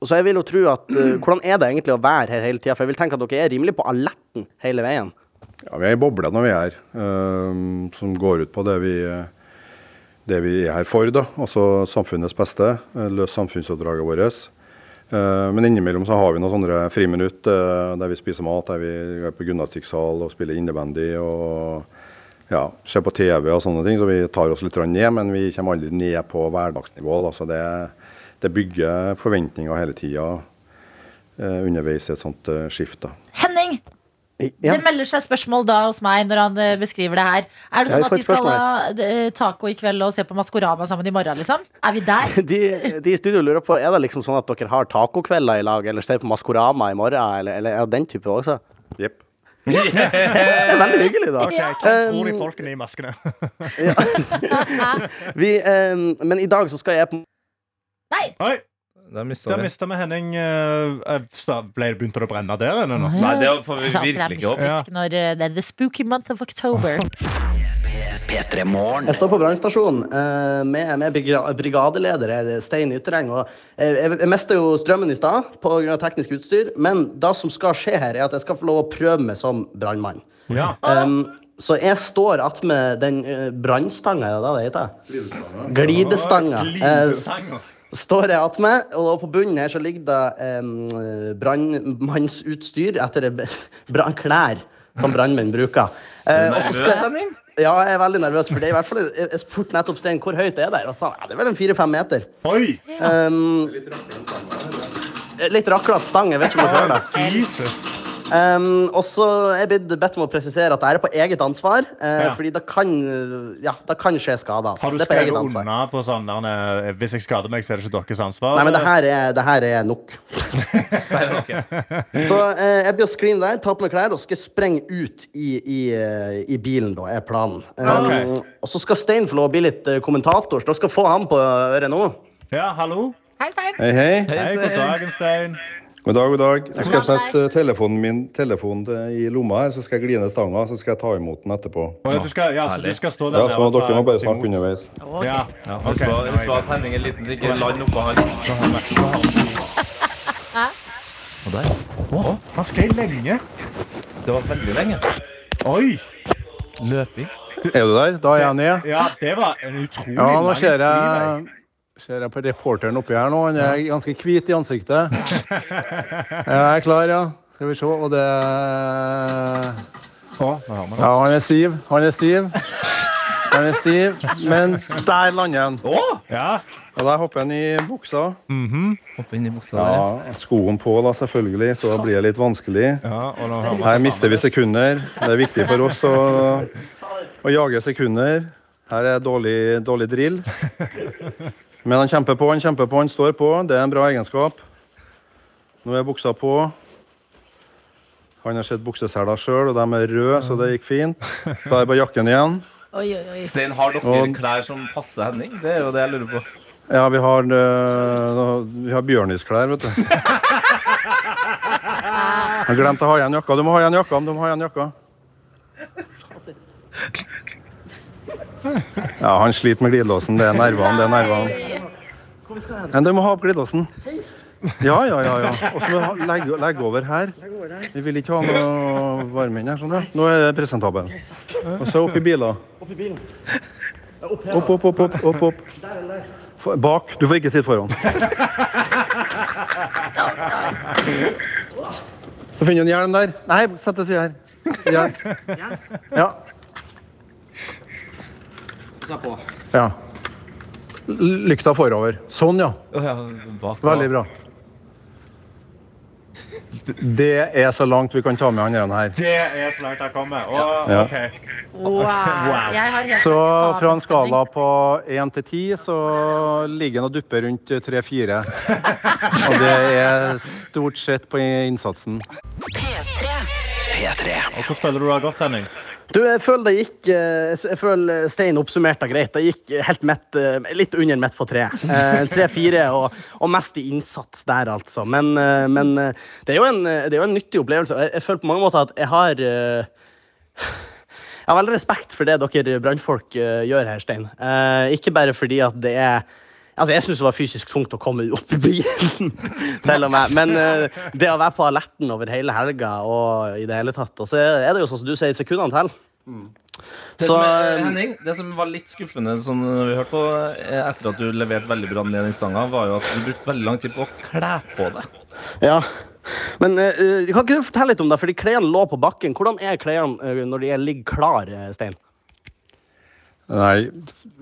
Og så jeg vil jo tro at Hvordan er det egentlig å være her hele tida? For jeg vil tenke at dere er rimelig på alerten hele veien. Ja, Vi er i bobla når vi er her, ehm, som går ut på det vi, det vi er her for. da, Altså samfunnets beste, eh, løse samfunnsoppdraget vårt. Uh, men innimellom så har vi noen sånne friminutt uh, der vi spiser mat, der vi er på gymnastikksal og spiller innebandy og ja, ser på TV og sånne ting. Så vi tar oss litt ned, men vi kommer aldri ned på hverdagsnivå. Da. Så det, det bygger forventninger hele tida eh, underveis i et sånt eh, skift. Da. Henning! Det melder seg spørsmål da hos meg når han eh, beskriver det her. Er det sånn at de skal ha eh, taco i kveld og se på Maskorama sammen i morgen, liksom? Er vi der? (laughs) De, de i studio lurer på, er det liksom sånn at dere har tacokvelder i lag, eller ser på Maskorama i morgen, eller, eller er det den type også? Jepp. (laughs) Det er veldig hyggelig, da. Okay, Hva Um, tror de folkene i maskene? (laughs) Vi, um, men i dag så skal jeg på Nei! Oi, Der mista der vi. mista vi Henning. eh, Ble det begynt å brenne der inne nå? Nei, det får vi Altså, virkelig ikke opp. er når eh, det er the spooky month of October. P3 Jeg står på brannstasjonen eh, med, med brigadeleder her, Stein Yttereng. Og jeg, jeg, mista jo strømmen i stad pga. teknisk utstyr, men det som skal skje her, er at jeg skal få lov å prøve meg som brannmann. Ja. Um, så jeg står attmed den uh, brannstanga, er det det heter? Glidestanga. Eh, Glidesanger. Står jeg attmed, og på bunnen her så ligger det um, brannmannsutstyr etter (laughs) brannklær som brannmenn bruker. Eh, Nervøs, jeg- ja, jeg er veldig nervøs for det. I hvert fall, jeg, jeg spurte nettopp Stein hvor høyt er det er. Og sa ja, det er vel en fire-fem meter. Oi! Um, litt raklete stang. Jeg vet ikke om dere hører det. Jesus. Um, og så er jeg blitt bedt om å presisere at det er på eget ansvar. Uh, Ja. Fordi det kan, ja, det kan skje skader. Har du Så det på eget skrevet unna på sånn der, eh, Hvis jeg skader meg, så er det ikke deres ansvar? Nei, men det her er, det her er nok. (laughs) Så uh, jeg blir å screene der, ta på meg klær og skal sprenge ut i, i, i bilen, da, er planen. Um, okay. Og så skal Stein få lov å bli litt kommentator, så dere skal få ham på øret nå. Ja, hallo? Hei, Stein. Hei, hei. Hei, god dagen, Stein. God dag, god dag. Jeg skal sette eh, telefonen min telefonen i lomma her, så skal jeg gli ned stanga, så skal jeg ta imot den etterpå. Ja, du, skal, ja, så du skal stå der Ja, så dere må bare snakke underveis. Ja. Ja, Ok, Husk at Henning er liten, så ikke land oppå han. Og der. Å, Han skrev lenge. det var veldig lenge. Oi! Løping. Er du der? Da er jeg ned. Ja, det var en utrolig lang skrivevei. Ser jeg på reporteren oppi her nå. Han er ganske hvit i ansiktet. (laughs) Jeg er klar, ja. Skal vi se. Og det. Ja, han er stiv. Han er stiv. Han er stiv. Men der lander han. Ja. Og der hopper han i buksa. Hopper inn i buksa der. ja. Skoen på, da, selvfølgelig, så da blir det litt vanskelig. ja, og nå hører vi Her mister vi sekunder. Det er viktig for oss å, å jage sekunder. Her er dårlig, dårlig drill. (laughs) Men han kjemper på, han kjemper på, han står på. Det er en bra egenskap. Nå er buksa på. Han har sett bukseseler sjøl, og de er røde, så det gikk fint. Da er det bare jakken igjen. Oi, oi, oi. Stein, har dere Og- klær som passer Henning? Det er jo det jeg lurer på. Ja, vi har, øh, vi har bjørnisklær, vet du. (laughs) Jeg glemte å ha igjen jakka. Du må ha igjen jakka. Du må ha igjen jakka. Ja, han sliter med glidelåsen. Det er nervene. det er nervene. Men du må ha opp glidelåsen. Ja, ja, ja. ja. Og så legge, legge over her. Vi vil ikke ha noe varme inn her. sånn ja. Nå er det presentabel. Og så opp i biler. Opp, opp, opp, opp, opp, opp. For- Bak. Du får ikke sitte foran. (laughs) Så finner du en hjelm der. Nei, sett deg her. Hjelm. Ja. Ja. L- Lykta forover. Sånn, ja. Ja, bak, Veldig bra. Det er så langt vi kan ta med han her. Det er så langt jeg kommer. Og, Ja. okay. Wow. Helt Så fra en skala på én til ti, så ligger han og dupper rundt 3-4. Og det er stort sett på innsatsen. P3. Og Hvordan føler du det godt, Henning? Du, jeg føler det gikk eh, jeg føler Stein oppsummerte greit. Det gikk helt midt, eh, litt under midt på tre. Eh, Tre-fire, og, og mest i innsats der, altså. Men, men det, er en, det er jo en nyttig opplevelse. Jeg, jeg føler på mange måter at jeg har Jeg har veldig respekt for det dere brannfolk gjør her, Stein. Ikke bare fordi at det er Altså, Jeg syns det var fysisk tungt å komme opp i bilen, (laughs) til og med. Men uh, det å være på alerten over hele helga og i det hele tatt Og så er det jo sånn som du sier, sekundene til. Det, Så, som er, eh, Henning, det som var litt skuffende sånn, vi hørte på, eh, etter at du leverte veldig bra ned den stanga, var jo at du brukte veldig lang tid på å kle på deg. Ja. Men eh, kan ikke du fortelle litt om det? Fordi klærne lå på bakken. Hvordan er klærne når de er- ligger klar, Stein? Nei,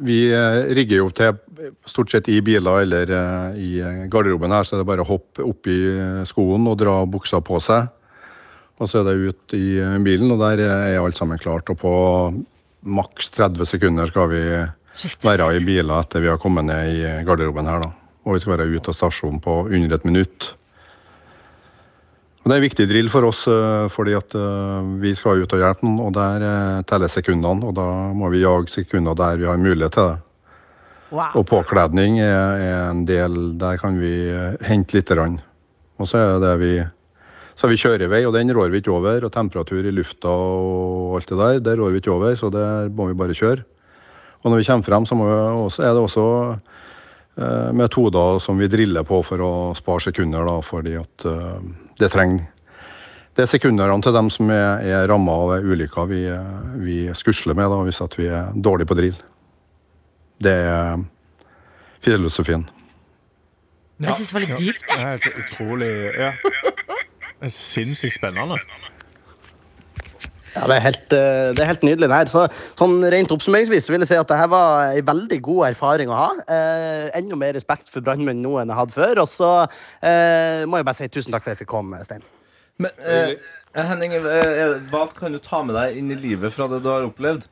vi eh, rigger jo til stort sett i biler eller eh, i eh, garderoben her, så er det bare å hoppe opp i eh, skoen og dra buksa på seg. Og så er det ut i bilen, og der er alt sammen klart. Og på maks 30 sekunder skal vi være i biler etter vi har kommet ned i garderoben her, da. Og vi skal være ute av stasjonen på under et minutt. Og Det er en viktig drill for oss, eh, fordi at eh, vi skal ut og hjelpe noen, og der eh, teller sekundene. Og da må vi jage sekunder der vi har mulighet til det. Og påkledning er, en del Der kan vi hente lite grann. Og så er det vi så har vi kjørevei, og den rår vi ikke over. Og temperatur i lufta og alt det der, det rår vi ikke over, så der må vi bare kjøre. Og når vi kommer frem, så også, er det også metoder som vi driller på for å spare sekunder, da, fordi at eh, det trenger Det er sekundene til dem som er, er ramma av ulykker vi, eh, vi skusler med da, hvis at vi er dårlige på drill. Det er filosofien. Jeg synes det var litt dypt, Det er helt utrolig ja. Det Sinnssykt spennende. Ja, det er helt, eh, det er helt nydelig. Nei, så, sånn Rent oppsummeringsvis vil jeg si at dette var en veldig god erfaring å ha. Eh, enda mer respekt for brannmenn nå enn jeg hadde før. Og så eh, må jeg bare si tusen takk for at jeg fikk komme, Stein. Men eh, Henning, eh, hva kan du ta med deg inn i livet fra det du har opplevd?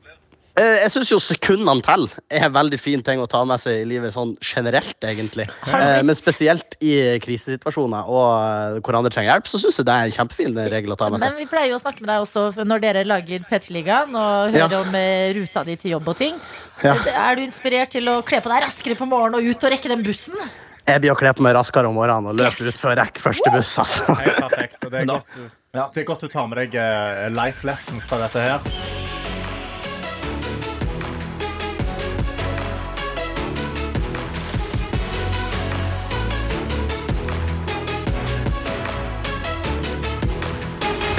Eh, jeg syns jo sekundene til er en veldig fin ting å ta med seg i livet sånn generelt, egentlig. Eh, men spesielt i krisesituasjoner og eh, hvor andre trenger hjelp, så syns jeg det er en kjempefin regel å ta med seg. Men vi pleier jo å snakke med deg også når dere lager P3-ligaen og hører Ja. om ruta di til jobb og ting. Ja. Er du inspirert til å kle på deg raskere på morgenen og ut og rekke den bussen? Jeg blir å kle på meg raskere om morgenen og løper Yes. ut før jeg rekker første buss, altså. Helt perfekt. Og det, er godt, det er godt du tar med deg life lessons fra dette her.